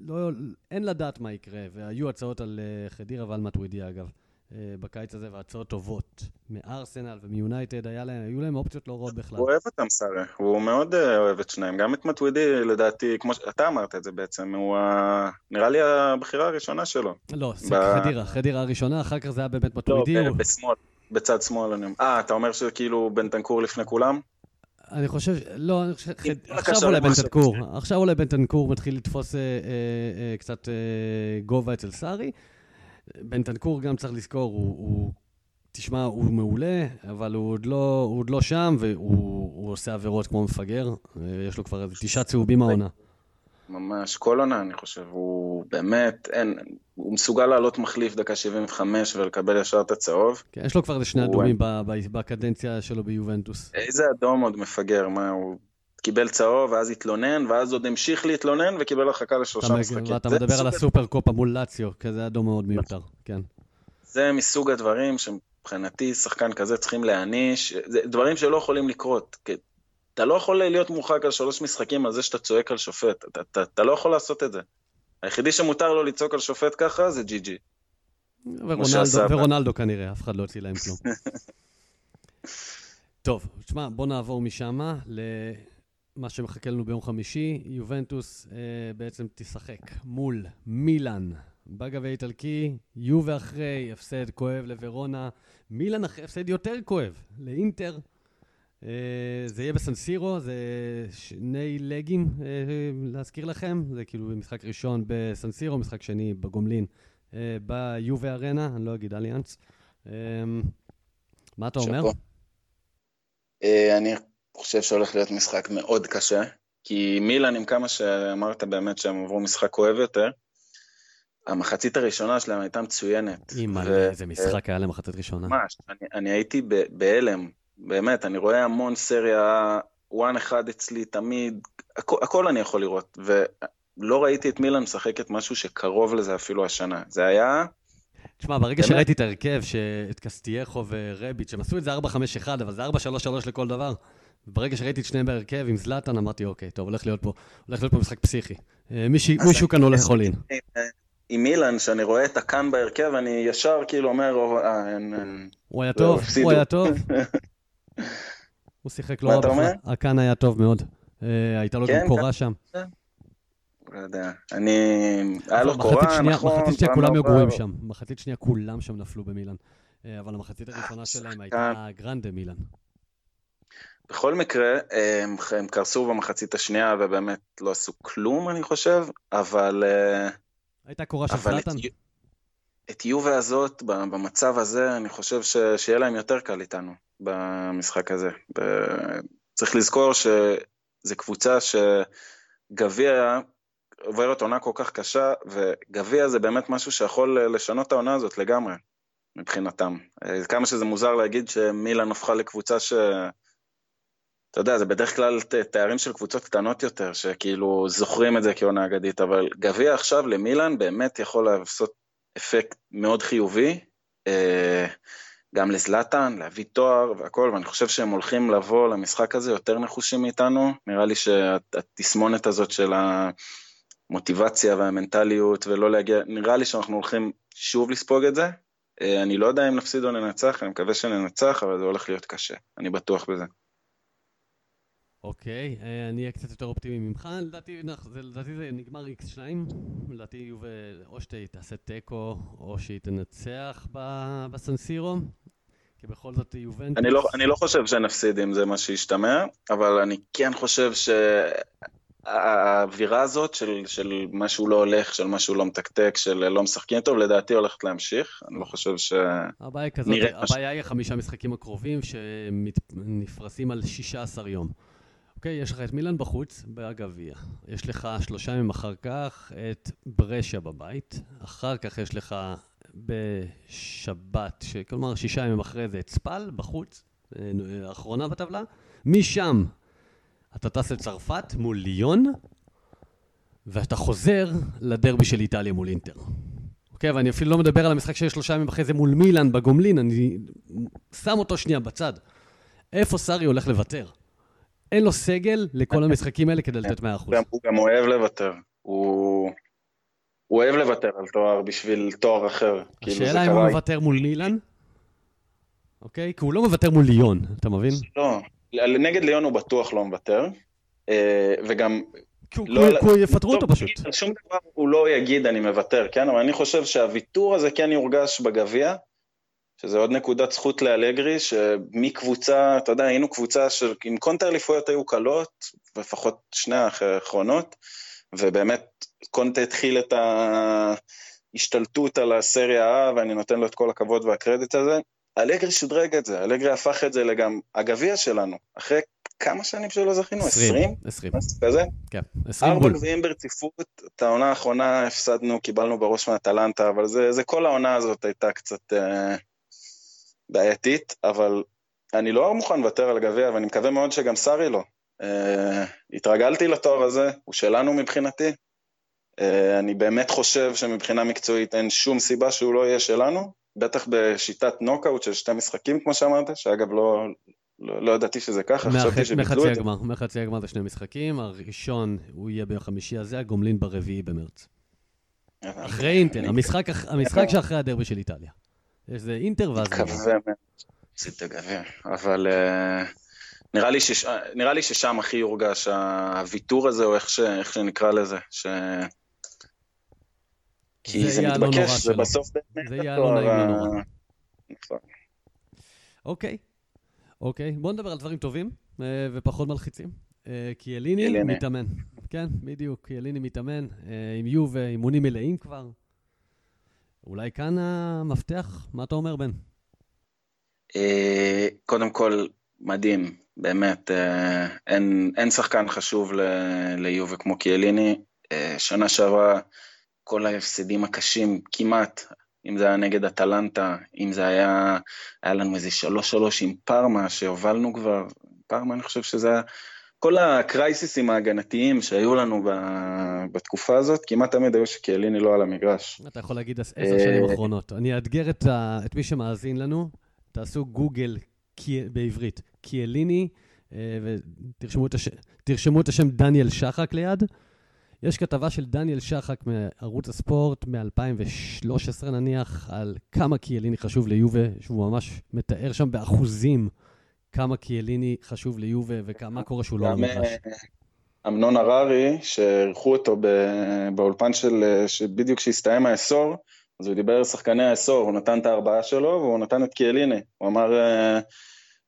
לא, אין לדעת מה יקרה, והיו הצעות על uh, חדירה ועל מטווידי, אגב. אה, בקיץ הזה, והצעות טובות מארסנל ומיונייטד, היו להם אופציות לא רעות בכלל. הוא אוהב אותם, סארה, הוא מאוד אה, אוהב את שניהם. גם את מטווידי, לדעתי, כמו שאתה אמרת את זה בעצם, הוא נראה לי הבחירה הראשונה שלו. לא, ב... חדירה, חדירה הראשונה, אחר כך זה היה באמת מטווידי. לא, בשמאל. בצד שמאל אני אומר. אה, אתה אומר שכאילו בנטנקור לפני כולם? אני חושב, לא, אני חושב, עכשיו אולי בנטנקור, עכשיו אולי בנטנקור מתחיל לתפוס אה, אה, אה, קצת אה, גובה אצל סארי. בנטנקור גם צריך לזכור, הוא, הוא, תשמע, הוא מעולה, אבל הוא עוד לא, הוא עוד לא שם, והוא עושה עבירות כמו מפגר. יש לו כבר איזה תשעה צהובים העונה. ממש, כל עונה, אני חושב. הוא באמת, אין, הוא מסוגל לעלות מחליף דקה 75 ולקבל ישר את הצהוב. כן, יש לו כבר איזה שני אדומים בקדנציה שלו ביובנטוס. איזה אדום עוד מפגר, מה, הוא קיבל צהוב, ואז התלונן, ואז עוד המשיך להתלונן וקיבל הרחקה לשלושה משחקים. ואתה מדבר על הסופר קופה מול לאציו, כזה אדום מאוד מיותר, כן. זה מסוג הדברים שמבחינתי שחקן כזה צריכים להעניש, זה דברים שלא יכולים לקרות. אתה לא יכול להיות מורחק על שלוש משחקים על זה שאתה צועק על שופט, אתה, אתה, אתה לא יכול לעשות את זה. היחידי שמותר לו לצעוק על שופט ככה זה ג'י ג'י. ורונלדו, ורונלדו כנראה, אף אחד לא הוציא להם כלום. *laughs* טוב, תשמע, בוא נעבור משם למה שמחכה לנו ביום חמישי. יובנטוס אה, בעצם תשחק מול מילאן בגביע האיטלקי, יובה אחרי, הפסד כואב לוורונה, מילאן אחרי הפסד יותר כואב לאינטר. אה, זה יהיה בסנסירו, זה שני לגים, אה, להזכיר לכם. זה כאילו משחק ראשון בסנסירו, משחק שני בגומלין אה, ביובה ארנה, אני לא אגיד אליאנס. מה אתה אומר? אני חושב שהולך להיות משחק מאוד קשה, כי מילאן, עם כמה שאמרת באמת שהם עברו משחק כואב יותר, המחצית הראשונה שלהם הייתה מצוינת. אימא, איזה משחק היה למחצית ראשונה. ממש, אני הייתי בהלם. באמת, אני רואה המון סריה, וואן אחד אצלי תמיד, הכ- הכל אני יכול לראות, ולא ראיתי את מילן משחקת משהו שקרוב לזה אפילו השנה. זה היה... תשמע, ברגע באמת? שראיתי את ההרכב, את קסטייחו ורביץ', הם עשו את זה 4-5-1, אבל זה 4-3-3 לכל דבר. ברגע שראיתי את שניהם בהרכב עם זלאטן, אמרתי, אוקיי, טוב, הולך להיות פה, הולך להיות פה משחק פסיכי. אה, מישהו, מישהו כאן הולך in. עם מילן, שאני רואה את הקאן בהרכב, אני ישר כאילו אומר, אה. הוא היה טוב, הוא היה טוב. *laughs* הוא שיחק לא רע בכלל. הקאן היה טוב מאוד. אה, הייתה לו גם כן, קורה שם. לא יודע, אני... היה לו קורה, נכון. מחצית שנייה כולם היו גרועים שם. מחצית שנייה כולם שם נפלו במילאן. אה, אבל המחצית הראשונה שלהם הייתה גרנדה מילאן. בכל מקרה, הם, הם קרסו במחצית השנייה ובאמת לא עשו כלום, אני חושב, אבל... אה, הייתה קורה של זלאטן? את, את יובה הזאת, במצב הזה, אני חושב ש, שיהיה להם יותר קל איתנו. במשחק הזה. צריך לזכור שזו קבוצה שגביע עוברת עונה כל כך קשה, וגביע זה באמת משהו שיכול לשנות את העונה הזאת לגמרי, מבחינתם. כמה שזה מוזר להגיד שמילן הפכה לקבוצה ש... אתה יודע, זה בדרך כלל תארים של קבוצות קטנות יותר, שכאילו זוכרים את זה כעונה אגדית, אבל גביע עכשיו למילן באמת יכול לעשות אפקט מאוד חיובי. אה, גם לזלאטן, להביא תואר והכל, ואני חושב שהם הולכים לבוא למשחק הזה יותר נחושים מאיתנו. נראה לי שהתסמונת הזאת של המוטיבציה והמנטליות ולא להגיע, נראה לי שאנחנו הולכים שוב לספוג את זה. אה, אני לא יודע אם נפסיד או ננצח, אני מקווה שננצח, אבל זה הולך להיות קשה, אני בטוח בזה. אוקיי, אה, אני אהיה קצת יותר אופטימי ממך. לדעתי, לדעתי זה נגמר X2. לדעתי יובל, או שהיא תעשה תיקו, או שהיא תנצח בסנסירו. כי בכל זאת יובנטוס... אני לא, אני לא חושב שנפסיד אם זה מה שישתמע, אבל אני כן חושב שהאווירה הזאת של, של משהו לא הולך, של משהו לא מתקתק, של לא משחקים טוב, לדעתי הולכת להמשיך. אני לא חושב ש... הבעיה היא כזאת, הבעיה היא החמישה משחקים הקרובים שנפרסים על 16 יום. אוקיי, יש לך את מילאן בחוץ בגביע. יש לך שלושה ימים אחר כך את ברשיה בבית. אחר כך יש לך בשבת, ש... כלומר שישה ימים אחרי זה את ספל בחוץ, האחרונה בטבלה. משם אתה טס לצרפת מול ליון, ואתה חוזר לדרבי של איטליה מול אינטר. אוקיי, ואני אפילו לא מדבר על המשחק שיש שלושה ימים אחרי זה מול מילאן בגומלין, אני שם אותו שנייה בצד. איפה סארי הולך לוותר? אין לו סגל לכל המשחקים האלה כדי לתת 100%. הוא גם אוהב לוותר. הוא... הוא אוהב לוותר על תואר בשביל תואר אחר. כאילו, השאלה אם הוא מוותר מול מילאן? אוקיי? כי הוא לא מוותר מול ליון, אתה מבין? לא, נגד ליון הוא בטוח לא מוותר. אה, וגם... כי הוא לא- יפטרו אותו פשוט. על שום דבר הוא לא יגיד אני מוותר, כן? אבל אני חושב שהוויתור הזה כן יורגש בגביע. שזה עוד נקודת זכות לאלגרי, שמקבוצה, אתה יודע, היינו קבוצה שעם קונטר אליפויות היו קלות, לפחות שני האחרונות, ובאמת קונטה התחיל את ההשתלטות על הסריה A, ואני נותן לו את כל הכבוד והקרדיט הזה. אלגרי שודרג את זה, אלגרי הפך את זה לגם הגביע שלנו, אחרי כמה שנים שלא זכינו? 20? 20. כזה? כן, 20 ארבע בול. גביעים ברציפות, את העונה האחרונה הפסדנו, קיבלנו בראש מהטלנטה, אבל זה, זה כל העונה הזאת הייתה קצת אה, בעייתית, אבל אני לא מוכן לוותר על הגביע, ואני מקווה מאוד שגם סארי לא. אה, התרגלתי לתואר הזה, הוא שלנו מבחינתי. אה, אני באמת חושב שמבחינה מקצועית אין שום סיבה שהוא לא יהיה שלנו, בטח בשיטת נוקאוט של שתי משחקים, כמו שאמרת, שאגב לא, לא, לא ידעתי שזה ככה, חשבתי שביטלו את זה. הגמר, מחצי הגמר זה שני משחקים, הראשון הוא יהיה ביום חמישי הזה, הגומלין ברביעי במרץ. אחרי אינטר, המשחק המשחק שאחרי הדרבי של איטליה. יש זה אינטר ואז... מקווה מאוד שזה תגביע, אבל אה, נראה לי, שש, נראה לי ששם הכי יורגש הוויתור הזה, או איך, ש, איך שנקרא לזה, ש... כי זה זה, יהיה מתבקש, זה. בסוף באמת זה יהיה התואר הלא נעים ה- לנורא. נכון. אוקיי, אוקיי. בואו נדבר על דברים טובים אה, ופחות מלחיצים. אה, קיאליני קיאליני. מתאמן. כן, בדיוק, קיאליני מתאמן, אה, עם יובה, אימונים מלאים כבר. אולי כאן המפתח? מה אתה אומר, בן? אה, קודם כל, מדהים, באמת, אה, אין, אין שחקן חשוב ליובה כמו קיאליני. אה, שנה שעברה, כל ההפסדים הקשים כמעט, אם זה היה נגד אטלנטה, אם זה היה, היה לנו איזה שלוש שלוש עם פארמה שהובלנו כבר, פארמה אני חושב שזה היה, כל הקרייסיסים ההגנתיים שהיו לנו ב- בתקופה הזאת, כמעט תמיד היו שקיאליני לא על המגרש. אתה יכול להגיד עש- עשר שנים אה, אחרונות. אני אאתגר את, ה- את מי שמאזין לנו, תעשו גוגל קי- בעברית, קיאליני, אה, ותרשמו את, הש... תרשמו את השם דניאל שחק ליד. יש כתבה של דניאל שחק מערוץ הספורט מ-2013 נניח, על כמה קיאליני חשוב ליובה, שהוא ממש מתאר שם באחוזים כמה קיאליני חשוב ליובה ומה קורה שהוא לא על המגרש. אה, אמנון הררי, שאירחו אותו באולפן של, אה, שבדיוק כשהסתיים העשור, אז הוא דיבר על שחקני העשור, הוא נתן את הארבעה שלו והוא נתן את קיאליני. הוא אמר, אה,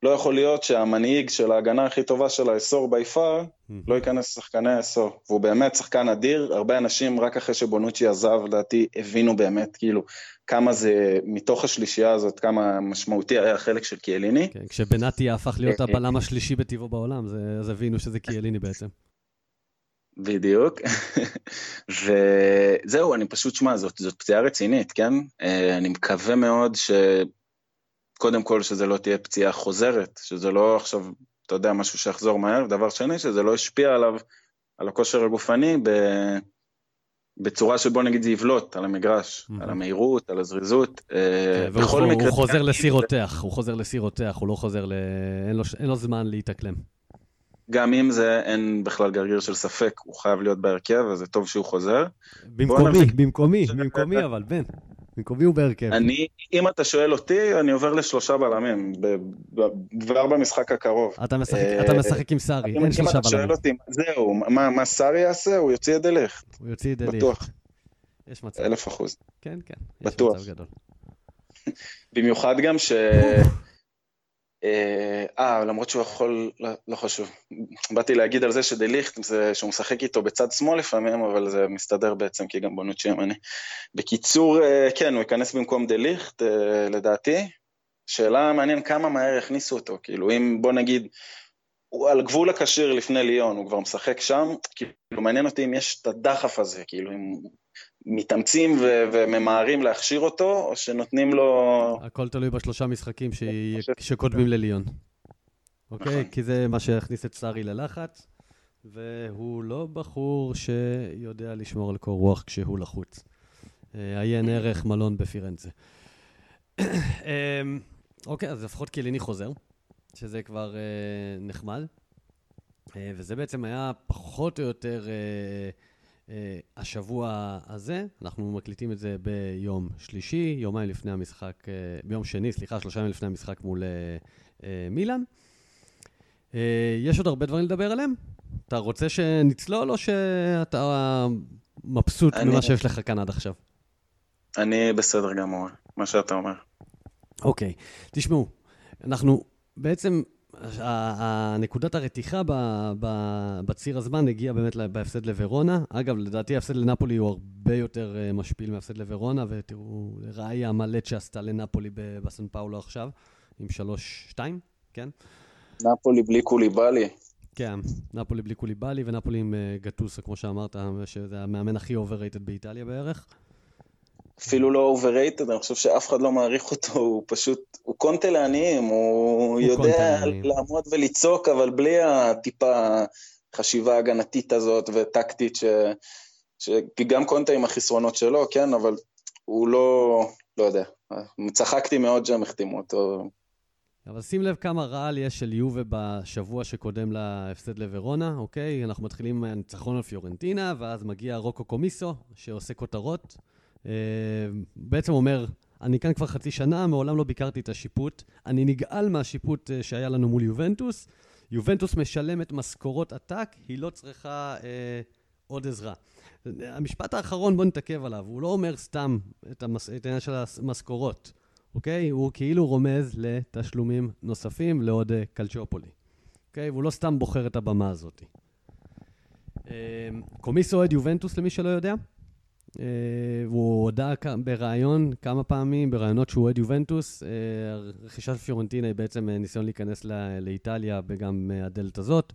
לא יכול להיות שהמנהיג של ההגנה הכי טובה של העשור בי פאר, לא ייכנס לשחקני העשור. והוא באמת שחקן אדיר, הרבה אנשים רק אחרי שבונוצ'י עזב, לדעתי, הבינו באמת, כאילו, כמה זה, מתוך השלישייה הזאת, כמה משמעותי היה החלק של קיאליני. כן, כשבנאטי הפך להיות אה, הבלם השלישי בטבעו בעולם, זה- אז הבינו שזה קיאליני בעצם. בדיוק. *laughs* וזהו, אני פשוט, שמע, זאת, זאת פציעה רצינית, כן? אה, אני מקווה מאוד ש... קודם כל, שזה לא תהיה פציעה חוזרת, שזה לא עכשיו, אתה יודע, משהו שיחזור מהר. דבר שני, שזה לא ישפיע עליו, על הכושר הגופני, ב... בצורה שבו נגיד זה יבלוט על המגרש, מהמם. על המהירות, על הזריזות. אה, כן, בכל הוא מקרה... חוזר לשיא רותח, הוא חוזר לשיא רותח, הוא לא חוזר ל... אין לו, אין לו זמן להתאקלם. גם אם זה, אין בכלל גרגיר של ספק, הוא חייב להיות בהרכב, אז זה טוב שהוא חוזר. במקומי, במקומי, במקומי אבל, בן. במקומי הוא בהרכב. אני, אם אתה שואל אותי, אני עובר לשלושה בלמים, כבר במשחק הקרוב. אתה משחק, אה, אתה משחק עם סארי, אם אין אם שלושה אתה שואל בלמים. אותי, זהו, מה, מה סארי יעשה? הוא יוציא את דליך, הוא יוציא את דליך. בטוח, יש מצב. אלף אחוז. כן, כן. בטוח. במיוחד גם ש... אה, אה, למרות שהוא יכול, לא, לא חשוב. באתי להגיד על זה שדליכט, זה שהוא משחק איתו בצד שמאל לפעמים, אבל זה מסתדר בעצם, כי גם בונוצ'י ימני. בקיצור, אה, כן, הוא ייכנס במקום דליכט, אה, לדעתי. שאלה מעניין כמה מהר יכניסו אותו, כאילו אם בוא נגיד, הוא על גבול הכשיר לפני ליון, הוא כבר משחק שם, כאילו מעניין אותי אם יש את הדחף הזה, כאילו אם מתאמצים ו- וממהרים להכשיר אותו, או שנותנים לו... הכל תלוי בשלושה משחקים ש- שקודמים לליון. אוקיי? נכון. כי זה מה שיכניס את סארי ללחץ, והוא לא בחור שיודע לשמור על קור רוח כשהוא לחוץ. אה, עיין ערך מלון בפירנצה. *coughs* אמ, אוקיי, אז לפחות קיליני חוזר, שזה כבר אה, נחמד. אה, וזה בעצם היה פחות או יותר אה, השבוע הזה. אנחנו מקליטים את זה ביום שלישי, יומיים לפני המשחק, אה, ביום שני, סליחה, שלושה ימים לפני המשחק מול אה, מילאן. יש עוד הרבה דברים לדבר עליהם? אתה רוצה שנצלול או שאתה מבסוט אני- ממה שיש לך כאן עד עכשיו? אני בסדר גמור, מה שאתה אומר. אוקיי, תשמעו, אנחנו בעצם, נקודת הרתיחה בציר הזמן הגיעה באמת בהפסד לוורונה. אגב, לדעתי ההפסד לנפולי הוא הרבה יותר אה, משפיל מהפסד לוורונה, ותראו, ראי המלט שעשתה לנפולי בסן פאולו עכשיו, עם 3-2, כן? נפולי בלי קוליבאלי. כן, נפולי בלי קוליבאלי ונפולי עם אה, גטוסו, כמו שאמרת, שזה המאמן הכי overrated באיטליה בערך. אפילו לא overrated, אני חושב שאף אחד לא מעריך אותו, הוא פשוט, הוא קונטה לעניים, הוא, הוא יודע לעמוד ולצעוק, אבל בלי הטיפה חשיבה הגנתית הזאת וטקטית, ש, ש... כי גם קונטה עם החסרונות שלו, כן, אבל הוא לא, לא יודע, צחקתי מאוד שהם החתימו אותו. אבל שים לב כמה רעל יש של יובה בשבוע שקודם להפסד לוורונה, אוקיי? אנחנו מתחילים מהניצחון על פיורנטינה, ואז מגיע רוקו קומיסו, שעושה כותרות. אה, בעצם אומר, אני כאן כבר חצי שנה, מעולם לא ביקרתי את השיפוט. אני נגעל מהשיפוט אה, שהיה לנו מול יובנטוס. יובנטוס משלמת משכורות עתק, היא לא צריכה אה, עוד עזרה. המשפט האחרון, בואו נתעכב עליו. הוא לא אומר סתם את, העניין של המשכורות, אוקיי? הוא כאילו רומז לתשלומים נוספים לעוד אה, קלצ'ופולי. אוקיי? והוא לא סתם בוחר את הבמה הזאת. אה, קומיסו אוהד יובנטוס, למי שלא יודע. Uh, והוא הודה בריאיון כמה פעמים, בריאיונות שהוא אוהד יובנטוס. Uh, רכישת פיורנטינה היא בעצם אה, ניסיון להיכנס ל- לאיטליה וגם הדלת הזאת.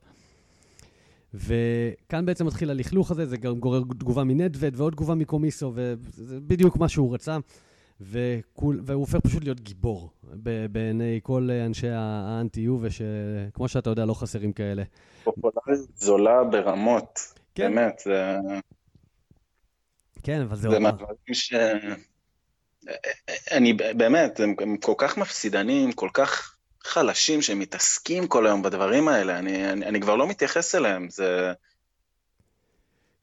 וכאן בעצם מתחיל הלכלוך הזה, זה גם גורר תגובה מנדווד ועוד תגובה מקומיסו, וזה בדיוק מה שהוא רצה. וכול, והוא הופך פשוט להיות גיבור בעיני כל אנשי האנטי-יובה, שכמו שאתה יודע, לא חסרים כאלה. פופולרית זולה ברמות, כן. באמת, זה... כן, אבל זה... זה מהדברים ש... אני באמת, הם, הם כל כך מפסידנים, כל כך חלשים, שהם מתעסקים כל היום בדברים האלה, אני, אני, אני כבר לא מתייחס אליהם, זה...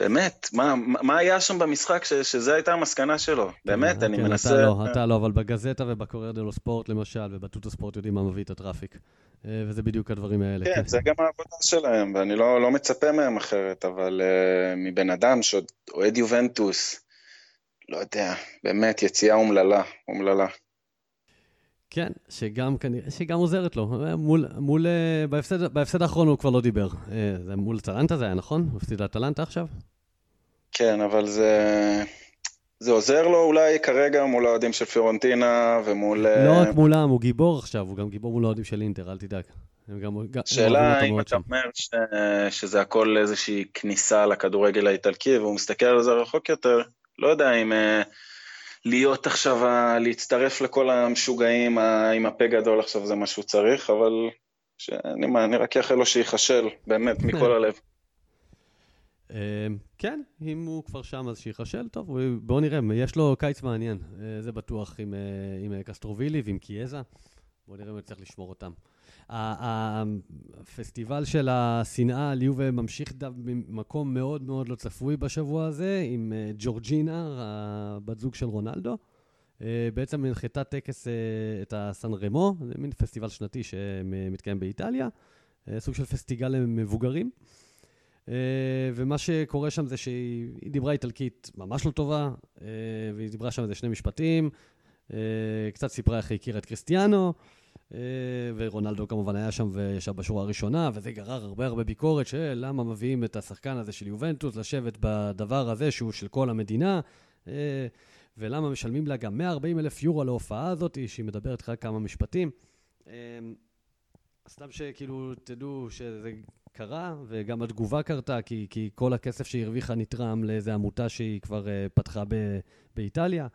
באמת, מה, מה היה שם במשחק ש, שזו הייתה המסקנה שלו? באמת, כן, אני כן, מנסה... אתה לא, אתה לא, אבל בגזטה ובקורייר דלו ספורט למשל, ובטוטו ספורט יודעים מה מביא את הטראפיק. אה, וזה בדיוק הדברים האלה. כן, כן. זה גם העבודה שלהם, ואני לא, לא מצפה מהם אחרת, אבל uh, מבן אדם שאוהד יובנטוס, לא יודע, באמת, יציאה אומללה, אומללה. כן, שגם כנראה, שגם עוזרת לו. מול, מול, בהפסד, בהפסד האחרון הוא כבר לא דיבר. זה מול טלנטה זה היה, נכון? הוא הפסיד לטלנטה עכשיו? כן, אבל זה... זה עוזר לו אולי כרגע מול האוהדים של פיורנטינה ומול... לא רק מולם, הוא גיבור עכשיו, הוא גם גיבור מול האוהדים של אינטר, אל תדאג. שאלה אם אתה אומר ש... שזה הכל איזושהי כניסה לכדורגל האיטלקי, והוא מסתכל על זה רחוק יותר, לא יודע אם... להיות עכשיו, להצטרף לכל המשוגעים עם הפה גדול עכשיו זה מה שהוא צריך, אבל שאני, אני רק אאחל לו שייכשל, באמת, מכל הלב. אמ, כן, אם הוא כבר שם אז שייכשל, טוב, בואו נראה, יש לו קיץ מעניין, אה, זה בטוח, עם, אה, עם אה, קסטרובילי ועם קיאזה. בואו נראה אם נצטרך לשמור אותם. הפסטיבל של השנאה על יובה ממשיך במקום מאוד מאוד לא צפוי בשבוע הזה, עם ג'ורג'ינה, הבת זוג של רונלדו. בעצם הנחתה טקס את הסן רמו, זה מין פסטיבל שנתי שמתקיים באיטליה, סוג של פסטיגל למבוגרים. אה, ומה שקורה שם זה שהיא דיברה איטלקית ממש לא טובה, אה, והיא דיברה שם איזה שני משפטים, אה, קצת סיפרה איך היא הכירה את קריסטיאנו, ורונלדו כמובן היה שם וישב בשורה הראשונה, וזה גרר הרבה הרבה ביקורת של למה מביאים את השחקן הזה של יובנטוס לשבת בדבר הזה שהוא של כל המדינה, ולמה משלמים לה גם 140 אלף יורו על ההופעה הזאת, שהיא מדברת רק כמה משפטים. סתם שכאילו תדעו שזה קרה, וגם התגובה קרתה, כי, כי כל הכסף שהיא הרוויחה נתרם לאיזו עמותה שהיא כבר פתחה ב, באיטליה.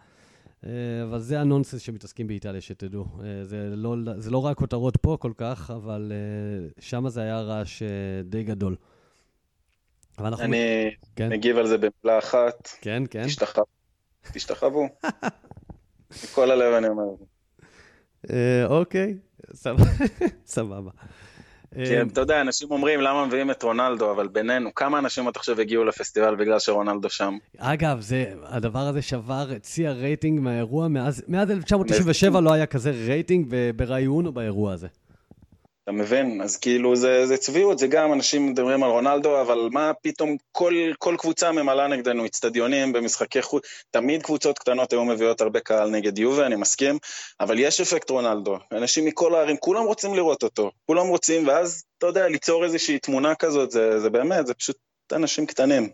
Uh, אבל זה הנונסנס שמתעסקים באיטליה, שתדעו. Uh, זה, לא, זה לא רק כותרות פה כל כך, אבל uh, שם זה היה רעש די גדול. אני כן? מגיב על זה במילה אחת. כן, כן. תשתחו. תשתחוו. מכל הלב אני אומר. אוקיי, סבבה. *laughs* כן, אמ, אתה יודע, אנשים אומרים למה מביאים את רונלדו, אבל בינינו, כמה אנשים אתה חושב הגיעו לפסטיבל בגלל שרונלדו שם? אגב, זה, הדבר הזה שבר את שיא הרייטינג מהאירוע, מאז, מאז 1997 לא היה כזה רייטינג בראיון או באירוע הזה. אתה מבין? אז כאילו זה, זה צביעות, זה גם אנשים מדברים על רונלדו, אבל מה פתאום כל, כל קבוצה ממלאה נגדנו אצטדיונים במשחקי חוץ, תמיד קבוצות קטנות היו מביאות הרבה קהל נגד יובה, אני מסכים, אבל יש אפקט רונלדו, אנשים מכל הערים, כולם רוצים לראות אותו, כולם רוצים, ואז, אתה יודע, ליצור איזושהי תמונה כזאת, זה, זה באמת, זה פשוט אנשים קטנים.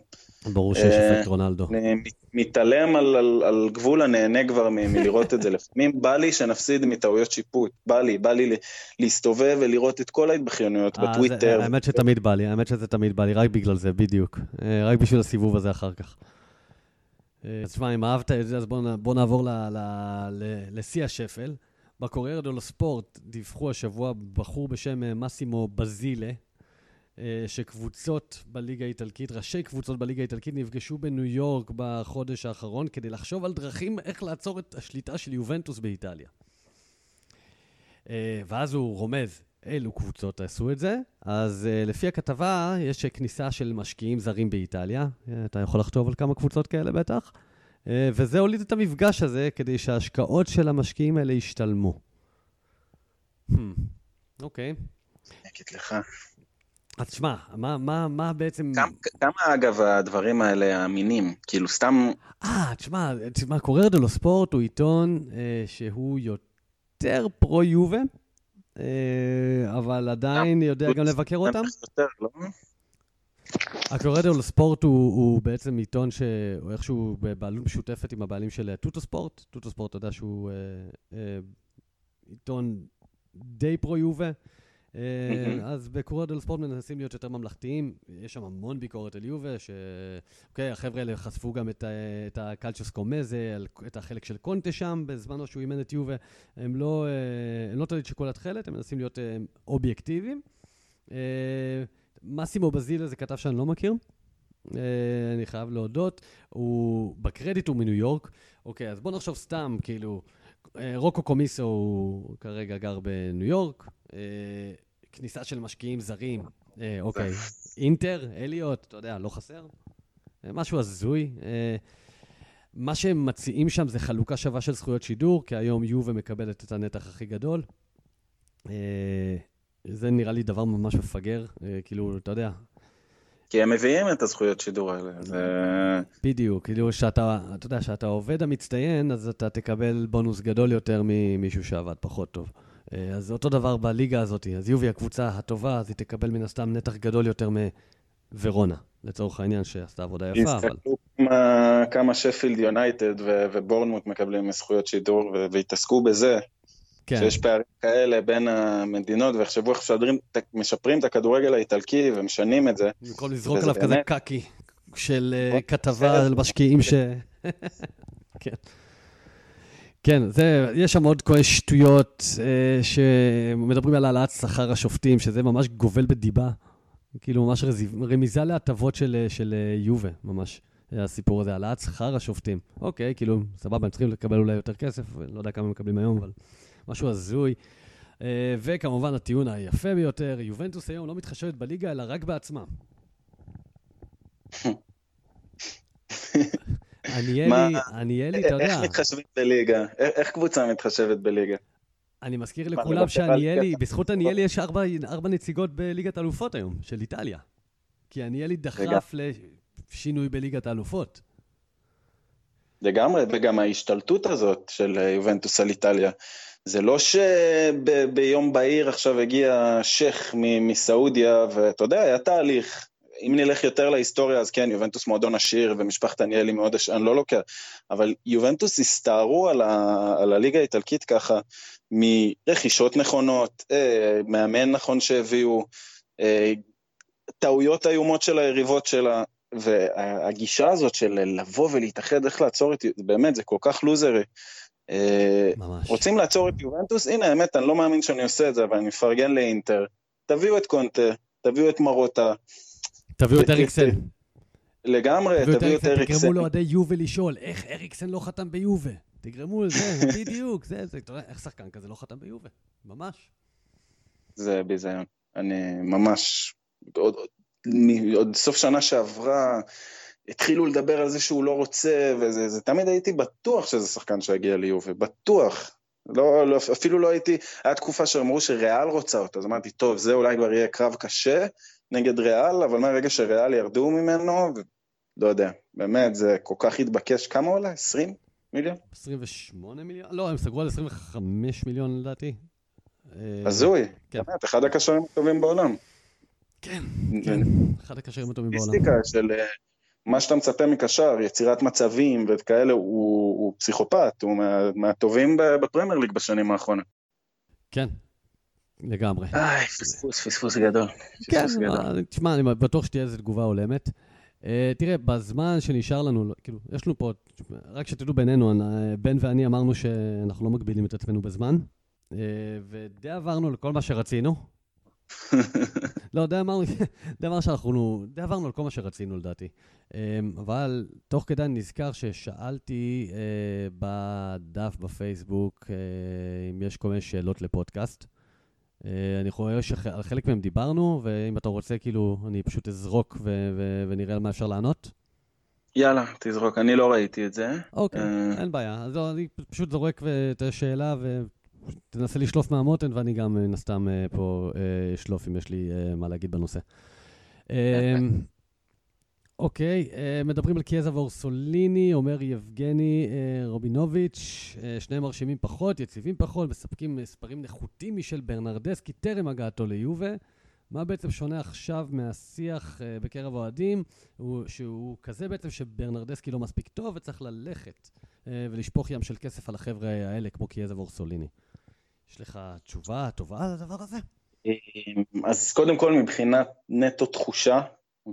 ברור שיש אה, אפקט רונלדו. אני מתעלם על, על, על גבול הנהנה כבר מלראות את זה. *laughs* לפעמים בא לי שנפסיד מטעויות שיפוט. בא לי, בא לי להסתובב ולראות את כל ההתבכיינויות אה, בטוויטר. האמת שתמיד בא לי, האמת שזה תמיד בא לי, רק בגלל זה, בדיוק. אה, רק בשביל הסיבוב הזה אחר כך. אז תשמע, אם אהבת את זה, אז בוא נעבור לשיא השפל. בקוריירה דולו ספורט דיווחו השבוע בחור בשם מסימו בזילה, אה, שקבוצות בליגה האיטלקית, ראשי קבוצות בליגה האיטלקית נפגשו בניו יורק בחודש האחרון כדי לחשוב על דרכים איך לעצור את השליטה של יובנטוס באיטליה. אה, ואז הוא רומז אילו קבוצות עשו את זה. אז אה, לפי הכתבה, יש כניסה של משקיעים זרים באיטליה. אתה יכול לחשוב על כמה קבוצות כאלה בטח. וזה הוליד את המפגש הזה כדי שההשקעות של המשקיעים האלה ישתלמו. Hmm, אוקיי. Hmm, okay. אז תשמע, מה, מה, מה בעצם... כמה, כמה אגב הדברים האלה אמינים? כאילו סתם... אה, תשמע, תשמע, קורר דלו ספורט הוא עיתון אה, שהוא יותר פרו-יובה, אה, אבל עדיין יודע גם לבקר אותם. לא? הקורר דלו ספורט הוא, הוא בעצם עיתון שהוא איכשהו בבעלות משותפת עם הבעלים של טוטו ספורט. טוטו ספורט, אתה יודע שהוא אה, אה, עיתון די פרו-יובה. אה, אז בקורודל ספורט מנסים להיות יותר ממלכתיים. יש שם המון ביקורת על יובה, ש... אוקיי, החבר'ה האלה חשפו גם את, את הקלצ'וס קומזה, את החלק של קונטה שם, בזמנו שהוא אימן את יובה. הם לא, אה, הם לא תמיד שיקול התכלת, הם מנסים להיות אה, אובייקטיביים. מסימו בזילה זה כתב שאני לא מכיר. אני חייב להודות. הוא, בקרדיט הוא מניו יורק. אוקיי, אז בוא נחשוב סתם, כאילו, רוקו קומיסו הוא כרגע גר בניו יורק. אה, כניסה של משקיעים זרים, אה, אוקיי, *laughs* אינטר, אליוט, אתה יודע, לא חסר. אה, משהו הזוי. מה שהם מציעים שם זה חלוקה שווה של זכויות שידור, כי היום יובה מקבלת את הנתח הכי גדול. זה נראה לי דבר ממש מפגר, כאילו, אתה יודע. כי הם מביאים את הזכויות שידור האלה. זה... בדיוק, כאילו שאתה, אתה יודע, שאתה עובד המצטיין, אז אתה תקבל בונוס גדול יותר ממישהו שעבד פחות טוב. אה, אז אותו דבר בליגה הזאת. אז יובי הקבוצה הטובה, אז היא תקבל מן הסתם נתח גדול יותר מוורונה, לצורך העניין, שעשתה עבודה יפה, אבל... כמה, כמה שפילד יונייטד ובורנמוט מקבלים מזכויות שידור, והתעסקו בזה. כן. שיש פערים כאלה בין המדינות, ויחשבו איך משדרים, משפרים את הכדורגל האיטלקי ומשנים את זה. במקום לזרוק עליו כזה קקי של אה, כתבה על משקיעים ש... *laughs* כן. כן, זה, יש שם עוד כל שטויות אה, שמדברים על העלאת שכר השופטים, שזה ממש גובל בדיבה. כאילו, ממש רזיב, רמיזה להטבות של, של אה, יובה, ממש. הסיפור הזה, העלאת שכר השופטים. אוקיי, כאילו, סבבה, הם צריכים לקבל אולי יותר כסף, לא יודע כמה הם מקבלים היום, אבל משהו הזוי. אה, וכמובן, הטיעון היפה ביותר, יובנטוס היום לא מתחשבת בליגה, אלא רק בעצמה. *laughs* עניאלי, עניאלי, אתה יודע. איך מתחשבים בליגה? איך קבוצה מתחשבת בליגה? אני מזכיר לכולם שעניאלי, בזכות עניאלי יש ארבע, ארבע נציגות בליגת האלופות היום, של איטליה. כי עניאלי דחף לשינוי בליגת האלופות. לגמרי, וגם ההשתלטות הזאת של יובנטוס על איטליה. זה לא שביום בהיר עכשיו הגיע שייח' מסעודיה, ואתה יודע, היה תהליך. אם נלך יותר להיסטוריה, אז כן, יובנטוס מועדון עשיר ומשפחת עניאלי מאוד עשיר, אני לא לוקח, אבל יובנטוס הסתערו על, ה, על הליגה האיטלקית ככה מרכישות נכונות, אה, מאמן נכון שהביאו, אה, טעויות איומות של היריבות שלה, והגישה הזאת של לבוא ולהתאחד, איך לעצור את, באמת, זה כל כך לוזרי. אה, ממש. רוצים לעצור את יובנטוס? הנה, האמת, אני לא מאמין שאני עושה את זה, אבל אני מפרגן לאינטר. תביאו את קונטה, תביאו את מרוטה, תביאו את אריקסן. לגמרי, תביאו את אריקסן. תגרמו לאוהדי יובה לשאול, איך אריקסן לא חתם ביובה? תגרמו לזה, *laughs* בדיוק, זה, זה, אתה יודע, איך שחקן כזה לא חתם ביובה? ממש. זה ביזיון. אני ממש, עוד, עוד סוף שנה שעברה, התחילו לדבר על זה שהוא לא רוצה, וזה, זה, תמיד הייתי בטוח שזה שחקן שיגיע ליובה, בטוח. לא, לא, אפילו לא הייתי, היה תקופה שאמרו שריאל רוצה אותו, אז אמרתי, טוב, זה אולי כבר יהיה קרב קשה נגד ריאל, אבל מהרגע שריאל ירדו ממנו, לא יודע, באמת, זה כל כך התבקש, כמה עולה? 20 מיליון? 28 מיליון? לא, הם סגרו על 25 מיליון לדעתי. הזוי, כן. באמת, אחד הקשרים הטובים בעולם. כן, כן, אחד הקשרים הטובים בעולם. מיסטיקה של אה, מה שאתה מצפה מקשר, יצירת מצבים וכאלה, הוא, הוא פסיכופת, הוא מה, מהטובים בפרמייר ליג בשנים האחרונות. כן, לגמרי. איי, פספוס, פספוס גדול. כן, תשמע, אני בטוח שתהיה איזו תגובה הולמת. Uh, תראה, בזמן שנשאר לנו, כאילו, יש לנו פה, רק שתדעו בינינו, בן ואני אמרנו שאנחנו לא מגבילים את עצמנו בזמן, uh, ודי עברנו לכל מה שרצינו. לא, די אמרנו, די אמרנו שאנחנו, די עברנו על כל מה שרצינו לדעתי. Um, אבל תוך כדי אני נזכר ששאלתי uh, בדף בפייסבוק uh, אם יש כל מיני שאלות לפודקאסט. אה, אני רואה שעל חלק מהם דיברנו, ואם אתה רוצה, כאילו, אני פשוט אזרוק ו- ו- ונראה על מה אפשר לענות. יאללה, תזרוק, אני לא ראיתי את זה. אוקיי. אין בעיה. אז לא, אני פשוט זורק את השאלה ותנסה לשלוף מהמותן, ואני גם מן הסתם פה אשלוף אם יש לי מה להגיד בנושא. אוקיי, אה, מדברים על קיאזה ואורסוליני, אומר יבגני אה, רובינוביץ', אה, שניהם מרשימים פחות, יציבים פחות, מספקים מספרים נחותים משל ברנרדסקי טרם הגעתו ליובה. מה בעצם שונה עכשיו מהשיח בקרב אוהדים, שהוא כזה בעצם שברנרדסקי לא מספיק טוב וצריך ללכת ולשפוך ים של כסף על החבר'ה האלה, כמו קיאזה ואורסוליני. יש לך תשובה טובה על הדבר הזה? אז קודם כל, מבחינת נטו תחושה,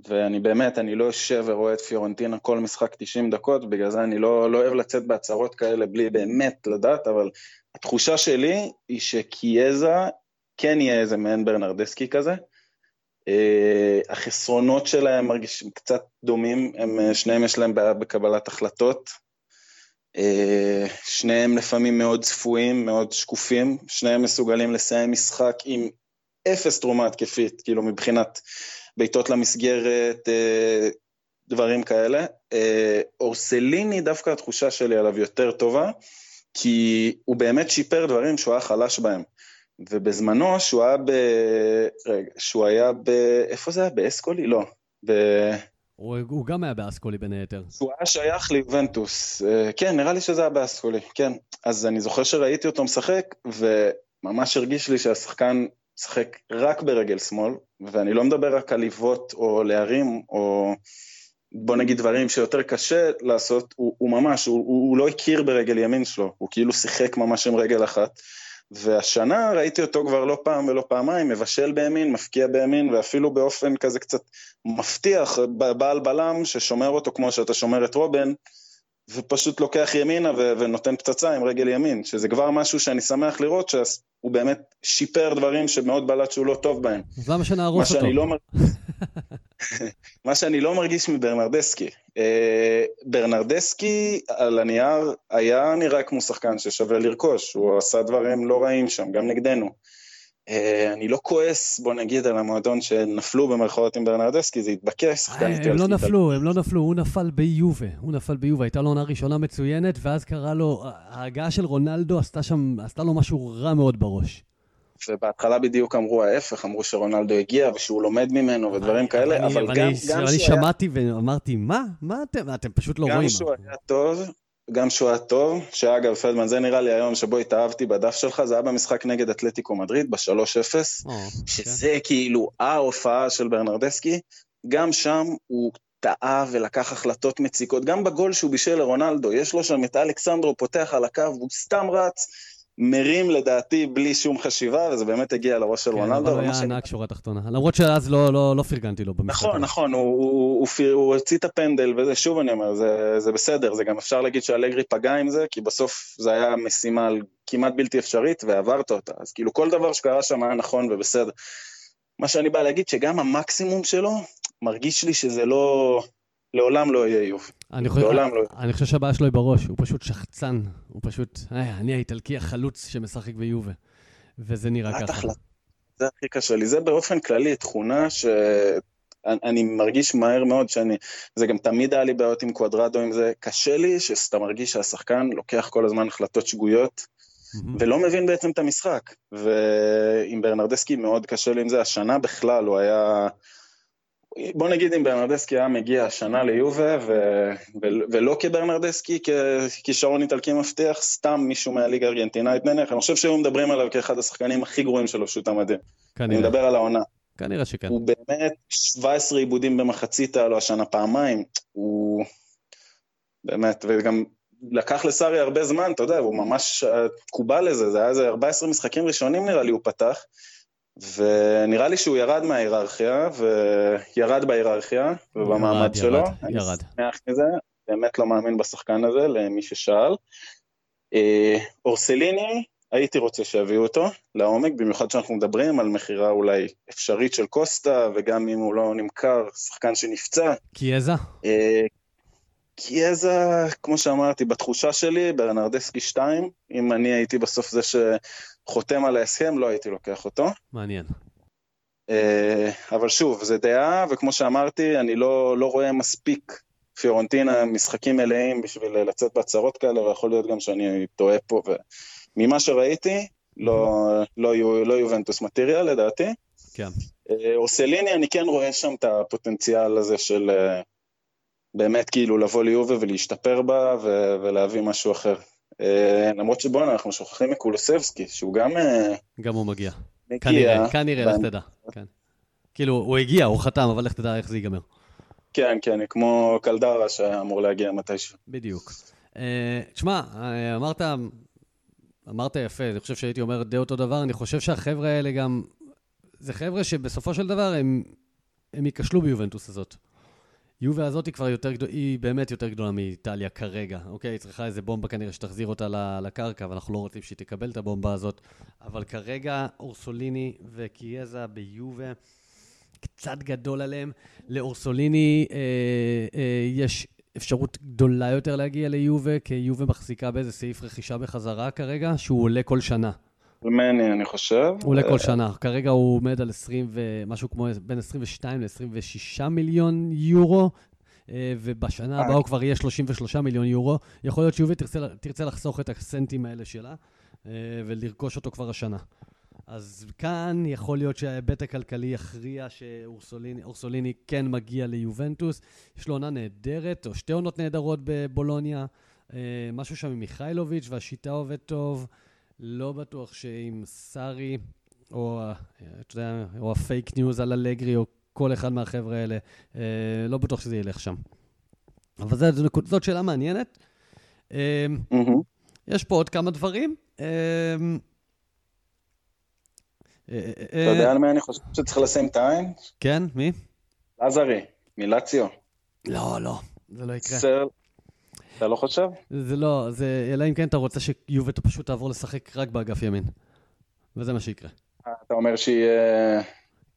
ואני באמת, אני לא יושב ורואה את פיורנטינה כל משחק 90 דקות, בגלל זה אני לא, לא אוהב לצאת בהצהרות כאלה בלי באמת לדעת, אבל התחושה שלי היא שקיאזה כן יהיה איזה מעין ברנרדסקי כזה. Uh, החסרונות שלהם מרגישים קצת דומים, הם, אה, שניהם יש להם בעיה בקבלת החלטות. שניהם לפעמים מאוד צפויים, מאוד שקופים, שניהם מסוגלים לסיים משחק עם אפס תרומה התקפית, כאילו מבחינת בעיטות למסגרת, אה, דברים כאלה. אה, אורסליני, דווקא התחושה שלי עליו יותר טובה, כי הוא באמת שיפר דברים שהוא היה חלש בהם. ובזמנו, שהוא היה ב... רגע, שהוא היה ב... איפה זה היה? באסקולי? לא. ב... הוא, הוא גם היה באסקולי בין היתר. הוא היה שייך ליובנטוס. אה, כן, נראה לי שזה היה באסקולי, כן. אז אני זוכר שראיתי אותו משחק, וממש הרגיש לי שהשחקן משחק רק ברגל שמאל, ואני לא מדבר רק על עיוות או להרים, או בוא נגיד דברים שיותר קשה לעשות, הוא, הוא ממש, הוא, הוא לא הכיר ברגל ימין שלו, הוא כאילו שיחק ממש עם רגל אחת. והשנה ראיתי אותו כבר לא פעם ולא פעמיים, מבשל בימין, מפקיע בימין, ואפילו באופן כזה קצת מבטיח, בעל בלם ששומר אותו כמו שאתה שומר את רובן, ופשוט לוקח ימינה ו- ונותן פצצה עם רגל ימין, שזה כבר משהו שאני שמח לראות שהוא באמת שיפר דברים שמאוד בלט שהוא לא טוב בהם. אז למה שנהרוס אותו? לא מר... *laughs* מה שאני לא מרגיש מברנרדסקי. ברנרדסקי על הנייר היה נראה כמו שחקן ששווה לרכוש, הוא עשה דברים לא רעים שם, גם נגדנו. אה, אני לא כועס, בוא נגיד, על המועדון שנפלו במרכאות עם ברנרדסקי, זה התבקש, שחקן אה, איטלקי. הם לא נפלו, הם לא נפלו, הוא נפל ביובה, הוא נפל ביובה, הייתה לו עונה ראשונה מצוינת, ואז קרה לו, ההגעה של רונלדו עשתה שם, עשתה לו משהו רע מאוד בראש. ובהתחלה בדיוק אמרו ההפך, אמרו שרונלדו הגיע ושהוא לומד ממנו ודברים כאלה, אבל גם שהוא היה... אני שמעתי ואמרתי, מה? מה אתם? אתם פשוט לא רואים. גם שהוא היה טוב, גם שהוא היה טוב, שאגב, פלדמן, זה נראה לי היום שבו התאהבתי בדף שלך, זה היה במשחק נגד אתלטיקו מדריד, ב-3-0, שזה כן. כאילו ההופעה של ברנרדסקי, גם שם הוא טעה ולקח החלטות מציקות, גם בגול שהוא בישל לרונלדו, יש לו שם את אלכסנדרו פותח על הקו, הוא סתם רץ, מרים לדעתי בלי שום חשיבה, וזה באמת הגיע לראש של כן, רונלדו. כן, אבל הוא היה ענק שורה תחתונה. למרות שאז לא, לא, לא פרגנתי לו במשחק. נכון, נכון, הוא, הוא, הוא, הוא הוציא את הפנדל, וזה שוב אני אומר, זה, זה בסדר, זה גם אפשר להגיד שאלגרי פגע עם זה, כי בסוף זה היה משימה כמעט בלתי אפשרית, ועברת אותה. אז כאילו כל דבר שקרה שם היה נכון ובסדר. מה שאני בא להגיד, שגם המקסימום שלו, מרגיש לי שזה לא... לעולם לא יהיה איוב. אני חושב, לעולם לא אני חושב שהבעיה שלו היא בראש, הוא פשוט שחצן, הוא פשוט, אה, אני האיטלקי החלוץ שמשחק ביובה, וזה נראה ככה. החלט. זה הכי קשה לי, זה באופן כללי תכונה שאני מרגיש מהר מאוד שאני, זה גם תמיד היה לי בעיות עם קוודרדו עם זה, קשה לי שאתה מרגיש שהשחקן לוקח כל הזמן החלטות שגויות, ולא מבין בעצם את המשחק. ועם ברנרדסקי מאוד קשה לי עם זה, השנה בכלל הוא היה... בוא נגיד אם ברנרדסקי היה מגיע השנה ליובה, ו... ו... ולא כברנרדסקי, ככישרון איטלקי מבטיח, סתם מישהו מהליגה הארגנטינאית נניח, אני חושב שהיו מדברים עליו כאחד השחקנים הכי גרועים שלו, פשוט המדהים. אני מדבר על העונה. כנראה שכן. הוא באמת 17 עיבודים במחצית היה לו השנה פעמיים, הוא באמת, וגם לקח לסארי הרבה זמן, אתה יודע, הוא ממש קובל לזה, זה היה איזה 14 משחקים ראשונים נראה לי הוא פתח, ונראה לי שהוא ירד מההיררכיה, וירד בהיררכיה ובמעמד ירד, שלו. ירד, אני ירד. שמח מזה, באמת לא מאמין בשחקן הזה, למי ששאל. אה, אורסליני, הייתי רוצה שיביאו אותו לעומק, במיוחד שאנחנו מדברים על מכירה אולי אפשרית של קוסטה, וגם אם הוא לא נמכר, שחקן שנפצע. קיאזה? אה, קיאזה, כמו שאמרתי, בתחושה שלי, ברנרדסקי 2, אם אני הייתי בסוף זה שחותם על ההסכם, לא הייתי לוקח אותו. מעניין. אה, אבל שוב, זה דעה, וכמו שאמרתי, אני לא, לא רואה מספיק פיורנטינה משחקים מלאים בשביל לצאת בהצהרות כאלה, ויכול להיות גם שאני טועה פה, וממה שראיתי, לא, לא, יו, לא יובנטוס מטריאל לדעתי. כן. אה, אורסליני, אני כן רואה שם את הפוטנציאל הזה של אה, באמת כאילו לבוא ליובה ולהשתפר בה ו- ולהביא משהו אחר. אה, למרות שבואנה, אנחנו שוכחים מקולוסבסקי, שהוא גם אה, גם הוא מגיע. כנראה, כנראה, לך ואני- תדע. כן. כאילו, הוא הגיע, הוא חתם, אבל לך תדע איך זה ייגמר. כן, כן, כמו קלדרה שאמור להגיע מתישהו. בדיוק. אה, תשמע, אמרת, אמרת יפה, אני חושב שהייתי אומר די אותו דבר, אני חושב שהחבר'ה האלה גם, זה חבר'ה שבסופו של דבר הם, הם ייכשלו ביובנטוס הזאת. יובה הזאת היא כבר יותר גדולה, היא באמת יותר גדולה מאיטליה כרגע, אוקיי? היא צריכה איזה בומבה כנראה שתחזיר אותה לקרקע, ואנחנו לא רוצים שהיא תקבל את הבומבה הזאת, אבל כרגע אורסוליני וקיאזה ביובה, קצת גדול עליהם. לאורסוליני אה, אה, יש אפשרות גדולה יותר להגיע ליובה, כי יובה מחזיקה באיזה סעיף רכישה בחזרה כרגע, שהוא עולה כל שנה. מני, אני חושב. הוא עולה אה, כל שנה. כרגע הוא עומד על 20 ו... משהו כמו בין 22 ל-26 מיליון יורו, אה, ובשנה הבאה הוא כבר יהיה 33 מיליון יורו. יכול להיות שיובי תרצה, תרצה לחסוך את הסנטים האלה שלה, אה, ולרכוש אותו כבר השנה. אז כאן יכול להיות שההיבט הכלכלי יכריע שאורסוליני כן מגיע ליובנטוס. יש לו עונה נהדרת, או שתי עונות נהדרות בבולוניה. אה, משהו שם עם מיכאילוביץ' והשיטה עובד טוב. לא בטוח שעם סארי, או, ה- אתה יודע, או הפייק ניוז על אלגרי, או כל אחד מהחבר'ה האלה, אה, לא בטוח שזה ילך שם. אבל זאת, זאת שאלה מעניינת. מהמם. יש פה עוד כמה דברים. אה, אתה יודע על מי אני חושב שצריך לשים את העין? כן, מי? עזרי, מלציו. לא, לא, זה לא יקרה. אתה לא חושב? זה לא, זה, אלא אם כן אתה רוצה שיובטו פשוט תעבור לשחק רק באגף ימין. וזה מה שיקרה. אה, אתה אומר שיהיה...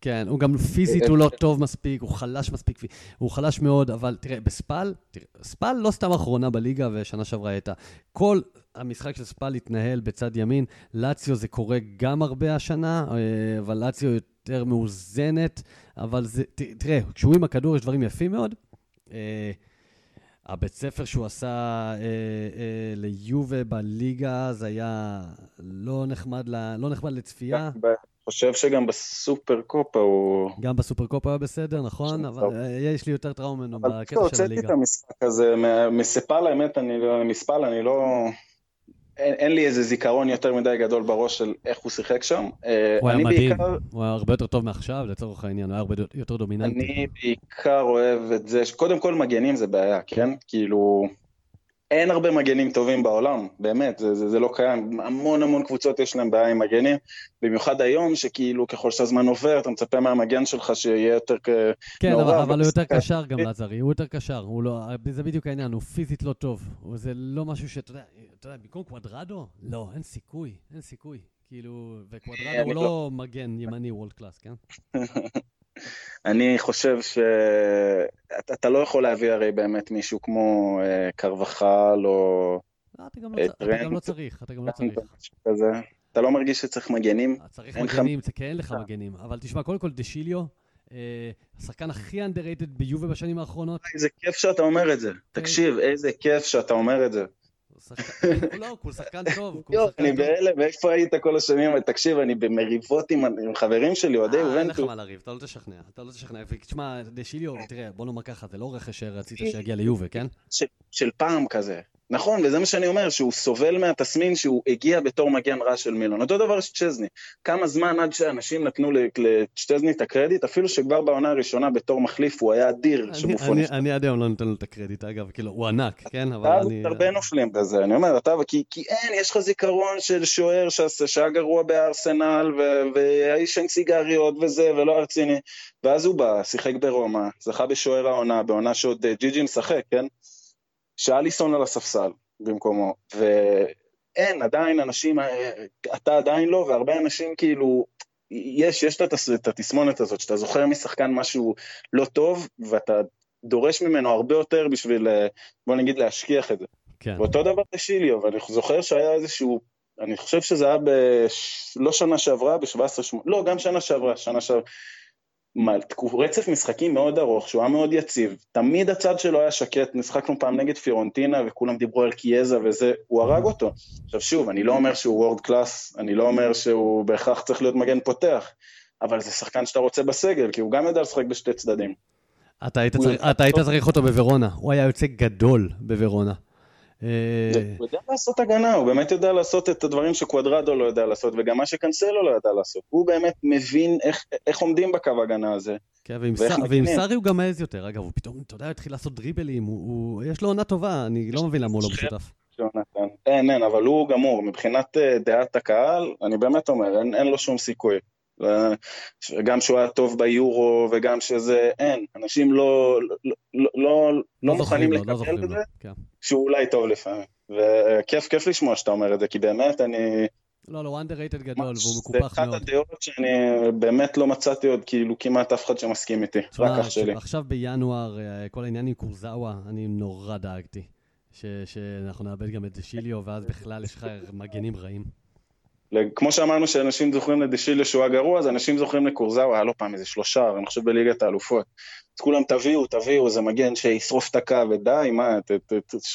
כן, הוא גם פיזית הוא לא טוב מספיק, הוא חלש מספיק, הוא חלש מאוד, אבל תראה, בספל, תראה, ספל לא סתם אחרונה בליגה ושנה שעברה הייתה. כל המשחק של ספל התנהל בצד ימין, לאציו זה קורה גם הרבה השנה, אה, אבל לאציו יותר מאוזנת, אבל זה, תראה, כשהוא עם הכדור יש דברים יפים מאוד. הבית ספר שהוא עשה אה, אה, ליובה בליגה, זה היה לא נחמד, ל, לא נחמד לצפייה. חושב שגם בסופר קופה הוא... גם בסופר קופ היה בסדר, נכון? אבל טוב. אה, יש לי יותר טראומה ממנו אבל בקטע של הוצאתי הליגה. את המשחק הזה, מספל האמת, אני לא... מספל אני לא... אין, אין לי איזה זיכרון יותר מדי גדול בראש של איך הוא שיחק שם. אה, הוא היה מדהים, בעיקר, הוא היה הרבה יותר טוב מעכשיו, לצורך העניין, הוא היה הרבה יותר דומיננטי. אני בעיקר אוהב את זה, שקודם כל מגנים זה בעיה, כן? כאילו, אין הרבה מגנים טובים בעולם, באמת, זה, זה, זה לא קיים. המון המון קבוצות יש להם בעיה עם מגנים, במיוחד היום, שכאילו ככל שהזמן עובר, אתה מצפה מהמגן שלך שיהיה יותר כ... כן, מעורב אבל, אבל הוא יותר במשחק. קשר גם, לזרי, הוא יותר קשר, הוא לא, זה בדיוק העניין, הוא פיזית לא טוב. זה לא משהו שאתה יודע, אתה יודע, במקום קוואדרדו? לא, אין סיכוי, אין סיכוי. כאילו, וקוואדרדו הוא אני לא מגן ימני וולד קלאס, כן? *laughs* אני חושב שאתה לא יכול להביא הרי באמת מישהו כמו אה, קרבחל או... לא, אתה גם אה, לא, אתה גם. לא צריך, אתה גם לא צריך. כזה. אתה לא מרגיש שצריך מגנים? צריך אין לך- מגנים, כן אין לך אה. מגנים. אבל תשמע, קודם כל דשיליו, אה, השחקן הכי underrated ביובה בשנים האחרונות. איזה כיף שאתה אומר את זה. תקשיב, איזה כיף שאתה אומר את זה. *laughs* לא, הוא שחקן טוב. יופי, אני בהלם, ואיפה היית כל השנים? תקשיב, אני במריבות עם חברים שלי, אוהדי יובנטוס. אין לך מה לריב, אתה לא תשכנע, אתה לא תשכנע. תשמע, דשיליו, תראה, בוא נאמר ככה, זה לא רכש שרצית שיגיע ליובה, כן? של פעם כזה. נכון, וזה מה שאני אומר, שהוא סובל מהתסמין שהוא הגיע בתור מגן רע של מילון. אותו דבר יש צ'זני. כמה זמן עד שאנשים נתנו לצ'זני את הקרדיט, אפילו שכבר בעונה הראשונה בתור מחליף הוא היה אדיר שבופון אני, אני עד היום לא נותן לו את הקרדיט, אגב, כאילו, הוא ענק, כן? אבל אני... הרבה נופלים בזה, אני אומר, אתה, כי, כי אין, יש לך זיכרון של שוער שהיה גרוע בארסנל, והאיש אין סיגריות וזה, ולא רציני. ואז הוא בא, שיחק ברומא, זכה בשוער העונה, בעונה שעוד אה, ג'י ג'י משחק, כן? שאליסון על הספסל במקומו, ואין, עדיין אנשים, אתה עדיין לא, והרבה אנשים כאילו, יש, יש את התסמונת הזאת, שאתה זוכר משחקן משהו לא טוב, ואתה דורש ממנו הרבה יותר בשביל, בוא נגיד, להשכיח את זה. כן. ואותו דבר לשיליו, ואני זוכר שהיה איזשהו, אני חושב שזה היה ב... לא שנה שעברה, ב-17-8, לא, גם שנה שעברה, שנה שעברה. רצף משחקים מאוד ארוך, שהוא היה מאוד יציב, תמיד הצד שלו היה שקט, נשחקנו פעם נגד פירונטינה וכולם דיברו על קיאזה וזה, הוא הרג אותו. עכשיו שוב, אני לא אומר שהוא וורד קלאס, אני לא אומר שהוא בהכרח צריך להיות מגן פותח, אבל זה שחקן שאתה רוצה בסגל, כי הוא גם יודע לשחק בשתי צדדים. אתה היית, צריך, אותו בוורונה, הוא היה יוצא גדול בוורונה. אה, הוא יודע לעשות הגנה, הוא באמת יודע לעשות את הדברים שקוודרדו לא יודע לעשות, וגם מה שקנסלו לא יודע לעשות. הוא באמת מבין איך, איך עומדים בקו הגנה הזה. כן, ועם, ס... ועם סארי הוא גם מעז יותר. אגב, הוא פתאום, אתה יודע, התחיל לעשות דריבלים, הוא, הוא... יש לו עונה טובה, אני לא מבין למה הוא לא משותף. אין, אין, אבל הוא גמור. מבחינת אה, דעת הקהל, אני באמת אומר, אין, אין לו שום סיכוי. גם שהוא היה טוב ביורו וגם שזה, אין, אנשים לא, לא, לא, לא, לא מוכנים לא לקבל את זה, כן. שהוא אולי טוב לפעמים. וכיף, כיף לשמוע שאתה אומר את זה, כי באמת אני... לא, לא, הוא underrated גדול, והוא מקופח מאוד. זה אחת הדעות שאני באמת לא מצאתי עוד, כאילו, כמעט אף אחד שמסכים איתי, רק אח שלי. עכשיו בינואר, אה, כל העניין עם קורזאווה, אני נורא דאגתי. שאנחנו נאבד גם את שיליו, ואז בכלל יש לך מגנים רעים. כמו שאמרנו שאנשים זוכרים לדשילה שהוא הגרוע, אז אנשים זוכרים לקורזאו, היה לו פעם איזה שלושה, אני חושב בליגת האלופות. אז כולם תביאו, תביאו, זה מגן שישרוף את הקו, ודי, מה,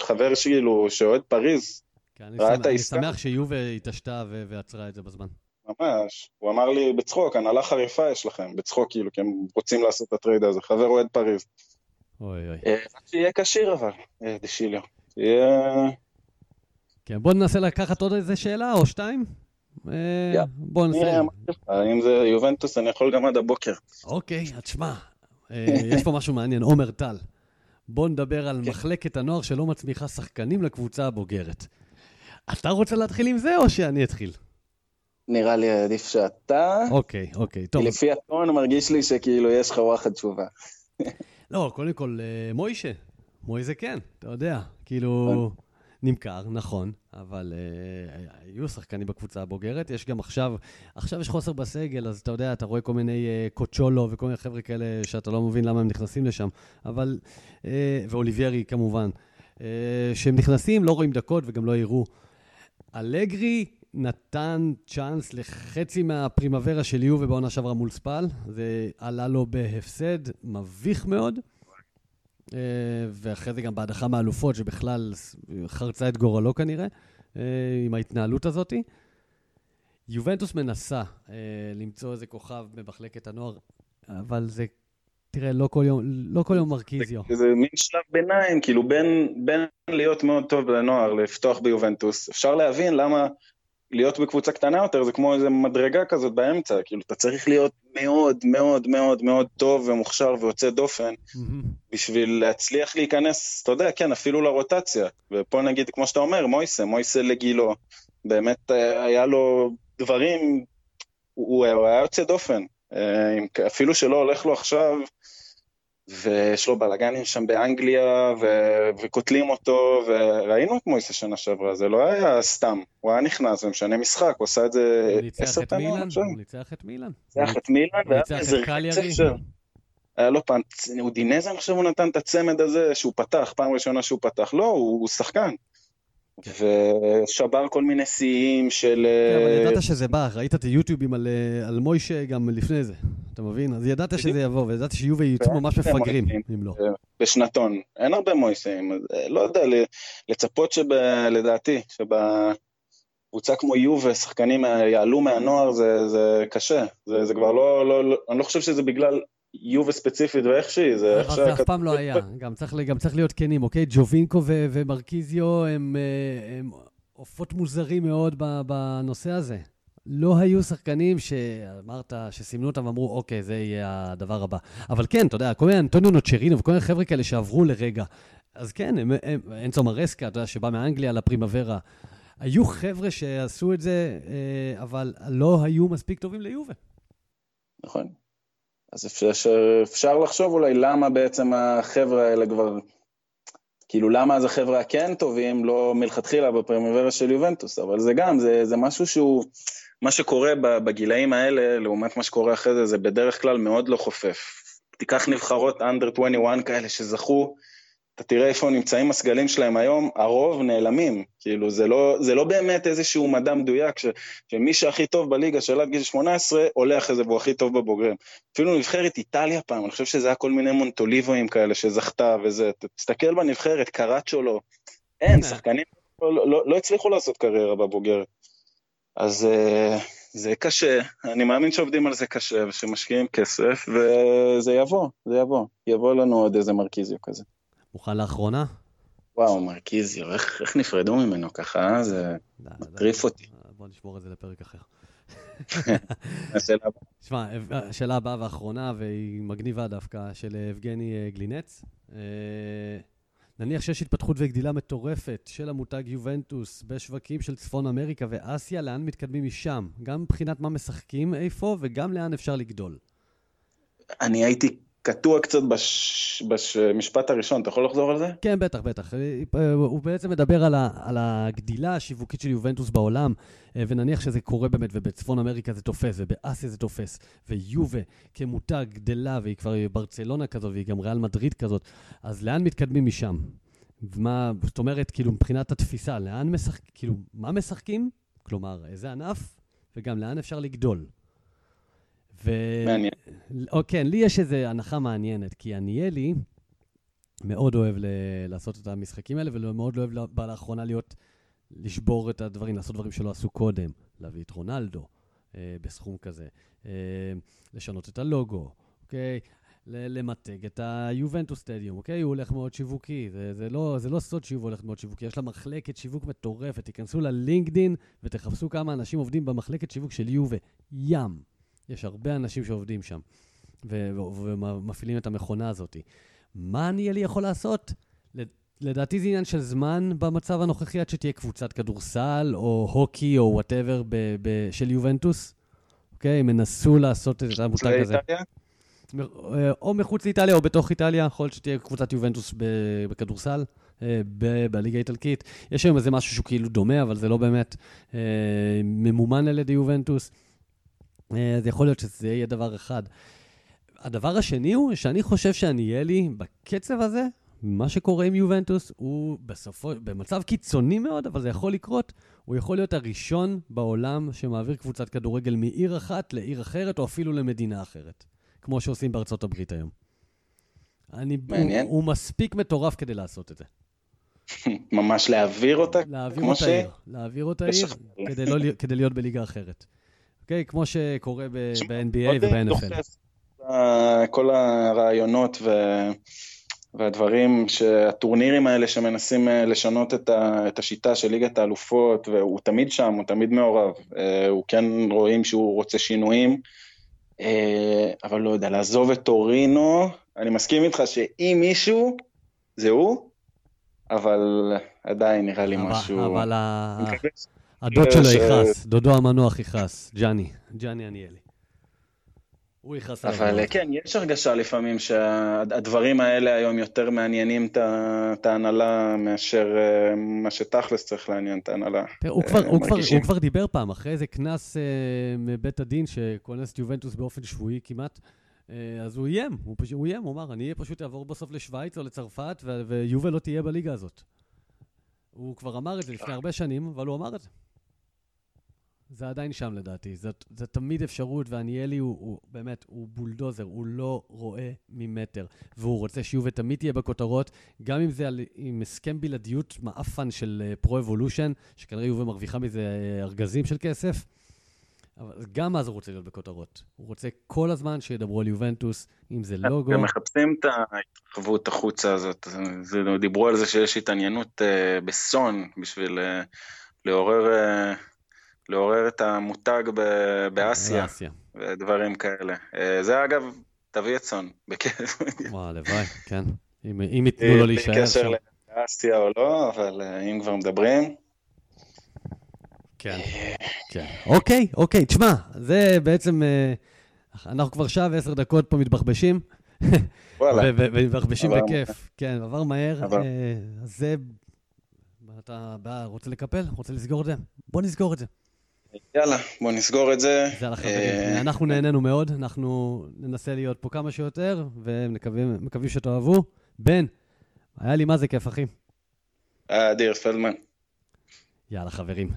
חבר שכאילו, שאוהד פריז, כן, ראה את העסקה. אני שמח שיובה התעשתה ועצרה את זה בזמן. ממש, הוא אמר לי בצחוק, הנהלה חריפה יש לכם, בצחוק כאילו, כי הם רוצים לעשות את הטרייד הזה, חבר אוהד פריז. אוי אוי. אה, שיהיה כשיר אבל, אה, דשיליו. שיהיה... כן, בוא ננסה לקחת עוד איזה שאלה או שתיים. אה, בוא נסיים. אם זה יובנטוס, אני יכול גם עד הבוקר. אוקיי, אז שמע, אה, יש פה משהו מעניין. עומר טל, בוא נדבר על כן. מחלקת הנוער שלא מצמיחה שחקנים לקבוצה הבוגרת. אתה רוצה להתחיל עם זה, או שאני אתחיל? נראה לי עדיף שאתה. אוקיי, אוקיי, טוב. לפי הטון מרגיש לי שכאילו יש לך וואחד תשובה. לא, קודם כל, אה, מוישה. מוישה כן, אתה יודע. כאילו... נמכר, נכון, אבל uh, היו שחקנים בקבוצה הבוגרת. יש גם עכשיו, עכשיו יש חוסר בסגל, אז אתה יודע, אתה רואה כל מיני uh, קוצ'ולו וכל מיני חבר'ה כאלה שאתה לא מבין למה הם נכנסים לשם, אבל, uh, ואוליביירי כמובן, uh, שהם נכנסים, לא רואים דקות וגם לא יראו. אלגרי נתן צ'אנס לחצי מהפרימוורה של יובה בעונה שעברה מול ספל, זה עלה לו בהפסד מביך מאוד. אה, ואחרי זה גם בהדחה מאלופות, שבכלל חרצה את גורלו כנראה, אה, עם ההתנהלות הזאת. יובנטוס מנסה אה, למצוא איזה כוכב במחלקת הנוער, אבל זה, תראה, לא כל יום, לא כל יום מרקיזיו. זה, זה מין שלב ביניים, כאילו בין, בין להיות מאוד טוב לנוער, לפתוח ביובנטוס. אפשר להבין למה להיות בקבוצה קטנה יותר זה כמו איזה מדרגה כזאת באמצע, כאילו אתה צריך להיות מאוד מאוד מאוד מאוד טוב ומוכשר ויוצא דופן mm-hmm. בשביל להצליח להיכנס, אתה יודע, כן, אפילו לרוטציה. ופה נגיד, כמו שאתה אומר, מויסה, מויסה לגילו, באמת אה, היה לו דברים, הוא, הוא היה יוצא דופן. אה, אפילו שלא הולך לו עכשיו, ויש לו בלאגנים שם באנגליה, ו- וקוטלים אותו, וראינו את מויסה שנה שעברה, זה לא היה סתם, הוא היה נכנס ומשנה משחק, הוא עשה את זה עשר פעמים עכשיו. הוא ניצח את מילאן. ניצח את מילאן, והיה איזה רצף של... היה לו פעם, אודינזה אני חושב הוא נתן את הצמד הזה שהוא פתח, פעם ראשונה שהוא פתח, לא, הוא, הוא שחקן. ושבר כל מיני שיאים של... כן, אבל ידעת שזה בא, ראית את היוטיובים על, אה, על מוישה גם לפני זה, אתה מבין? אז ידעת שזה יבוא, וידעת שיובי יצאו ממש מפגרים, אם לא. בשנתון. אין הרבה מויסים, אה, לא יודע, לצפות שלדעתי, שבקבוצה כמו יובה, שחקנים יעלו מהנוער זה, זה קשה. זה, זה כבר לא, לא, לא, אני לא חושב שזה בגלל יובה ספציפית ואיך שהיא, זה איך שה... אבל זה אף פעם לא היה, גם צריך, להיות כנים, אוקיי? ג'ובינקו ומרקיזיו הם, אה, הם עופות מוזרים מאוד בנושא הזה. לא היו שחקנים שאמרת, שסימנו אותם ואמרו, אוקיי, זה יהיה הדבר הבא. אבל כן, אתה יודע, כל מיני אנטוניו נוצ'רינו וכל מיני חבר'ה כאלה שעברו לרגע. אז כן, הם, הם, אנצו מרסקה, אתה יודע, שבא מאנגליה לפרימוורה. היו חבר'ה שעשו את זה, אה, אבל לא היו מספיק טובים ליובה. נכון. אז אפשר, אפשר לחשוב אולי למה בעצם החבר'ה האלה כבר, כאילו למה אז החבר'ה הכן טובים לא מלכתחילה בפרימוורה של יובנטוס, אבל זה גם, זה, זה משהו שהוא... מה שקורה בגילאים האלה, לעומת מה שקורה אחרי זה, זה בדרך כלל מאוד לא חופף. תיקח נבחרות under 21 כאלה שזכו, אתה תראה איפה נמצאים הסגלים שלהם היום, הרוב נעלמים. כאילו, זה לא, זה לא באמת איזשהו מדע מדויק, ש, שמי שהכי טוב בליגה של עד גיל 18, עולה אחרי זה והוא הכי טוב בבוגרים. אפילו נבחרת איטליה פעם, אני חושב שזה היה כל מיני מונטוליבואים כאלה שזכתה וזה. תסתכל בנבחרת, קראצ'ו לא. אין. שחקנים לא, לא, לא הצליחו לעשות קריירה בבוגרת. אז uh, זה קשה, אני מאמין שעובדים על זה קשה ושמשקיעים כסף, וזה יבוא, זה יבוא. יבוא לנו עוד איזה מרקיזיו כזה. מוכן לאחרונה? וואו, מרקיזיו, איך, איך נפרדו ממנו ככה, אה? זה מטריף אותי. בוא נשמור את זה לפרק אחר. *laughs* השאלה הבאה. שמע, השאלה הבאה והאחרונה, והיא מגניבה דווקא, של יבגני אה, גלינץ. אה, נניח שיש התפתחות וגדילה מטורפת של המותג יובנטוס בשווקים של צפון אמריקה ואסיה, לאן מתקדמים משם? גם מבחינת מה משחקים איפה וגם לאן אפשר לגדול. אני הייתי קטוע קצת בש... במשפט הראשון, אתה יכול לחזור על זה? כן, בטח, בטח. הוא בעצם מדבר על, ה... על הגדילה השיווקית של יובנטוס בעולם, ונניח שזה קורה באמת, ובצפון אמריקה זה תופס, ובאסיה זה תופס, ויובה כמותג גדלה, והיא כבר ברצלונה כזאת, והיא גם ריאל מדריד כזאת, אז לאן מתקדמים משם? מה, זאת אומרת, כאילו, מבחינת התפיסה, לאן משחקים, כאילו, מה משחקים? כלומר, איזה ענף, וגם לאן אפשר לגדול. ו... מעניין. או, כן, לי יש איזו הנחה מעניינת, כי עניאלי מאוד אוהב ל... לעשות את המשחקים האלה, ומאוד אוהב לאחרונה להיות, לשבור את הדברים, לעשות דברים שלא עשו קודם, להביא את רונלדו אה, בסכום כזה, אה, לשנות את הלוגו, אוקיי? למתג את היובנטוס סטדיום, אוקיי? הוא הולך מאוד שיווקי, זה, זה, לא, זה לא סוד שהוא הולך מאוד שיווקי, יש לה מחלקת שיווק מטורפת, תיכנסו ללינקדין ותחפשו כמה אנשים עובדים במחלקת שיווק של יובה, ים. יש הרבה אנשים שעובדים שם ומפעילים את המכונה הזאת. מה אני לי יכול לעשות? לדעתי זה עניין של זמן במצב הנוכחי עד שתהיה קבוצת כדורסל או הוקי או whatever של יובנטוס. אוקיי? הם ינסו לעשות את המותג הזה. או מחוץ לאיטליה או בתוך איטליה, יכול להיות שתהיה קבוצת יובנטוס בכדורסל, אה, בליגה האיטלקית. יש היום איזה משהו שהוא כאילו דומה, אבל זה לא באמת אה, ממומן על ידי יובנטוס. אה, אז יכול להיות שזה יהיה דבר אחד. הדבר השני הוא שאני חושב שעניאלי, בקצב הזה, מה שקורה עם יובנטוס, הוא בסופו, במצב קיצוני מאוד, אבל זה יכול לקרות, הוא יכול להיות הראשון בעולם שמעביר קבוצת כדורגל מעיר אחת לעיר אחרת, או אפילו למדינה אחרת, כמו שעושים בארצות הברית היום. אני, מעניין. הוא, הוא מספיק מטורף כדי לעשות את זה. *laughs* ממש להעביר אותה? להעביר אותה ש... עיר, להעביר אותה עיר, כדי, לא, כדי להיות בליגה אחרת. אוקיי? כמו שקורה ב-NBA וב-NFL. כל הרעיונות ו... והדברים, שהטורנירים האלה שמנסים אה, לשנות את, ה, את השיטה של ליגת האלופות, והוא תמיד שם, הוא תמיד מעורב. אה, הוא כן רואים שהוא רוצה שינויים, אה, אבל לא יודע, לעזוב את טורינו, אני מסכים איתך שאם מישהו, זה הוא, אבל עדיין נראה לי אבל, משהו... אבל הדוד שלו יכעס, דודו המנוח יכעס, ג'אני, ג'אני עניאלי. הוא יכעס עליו. אבל כן, יש הרגשה לפעמים שהדברים האלה היום יותר מעניינים את ההנהלה מאשר אה, מה שתכלס צריך לעניין את ההנהלה. הוא כבר דיבר פעם, אחרי איזה קנס אה, מבית הדין שכונס את יובנטוס באופן שבועי כמעט. אה, אז הוא איים, הוא פשוט איים, הוא אמר, אני פשוט אעבור בסוף לשוויץ או לצרפת, ויובה לא תהיה בליגה הזאת. הוא כבר אמר את זה לפני הרבה שנים, אבל הוא אמר את זה. זה עדיין שם לדעתי. זאת, זאת תמיד אפשרות, ואניאלי הוא, הוא באמת, הוא בולדוזר, הוא לא רואה ממטר. והוא רוצה שיובה תמיד תהיה בכותרות, גם אם זה על, עם הסכם בלעדיות מעפן של פרו-אבולושן, שכנראה יובה מרוויחה מזה אה, ארגזים של כסף. אבל גם אז הוא רוצה להיות בכותרות. הוא רוצה כל הזמן שידברו על יובנטוס, אם זה לוגו. הם מחפשים את ההתרחבות החוצה הזאת. זה, דיברו על זה שיש התעניינות uh, בסון בשביל uh, לעורר, uh, לעורר את המותג ב- באסיה. באסיה. ודברים כאלה. Uh, זה אגב, תביא את סון, בכיף. וואו, הלוואי, כן. אם, אם ייתנו לו להישאר שם. בקשר לאסיה או לא, אבל אם כבר מדברים. כן, כן. אוקיי, אוקיי, תשמע, זה בעצם, אה, אנחנו כבר שעה ועשר דקות פה מתבחבשים. וואלה. ומתבחבשים בכיף. כן, עבר מהר. אה, אז זה, אתה רוצה לקפל? רוצה לסגור את זה? בוא נסגור את זה. יאללה, בוא נסגור את זה. זה על החברים. אה, אנחנו נהנינו מאוד, אנחנו ננסה להיות פה כמה שיותר, ומקווים שתאהבו. בן, היה לי מה זה כיף, אחי. אדיר, פלדמן. יאללה, חברים,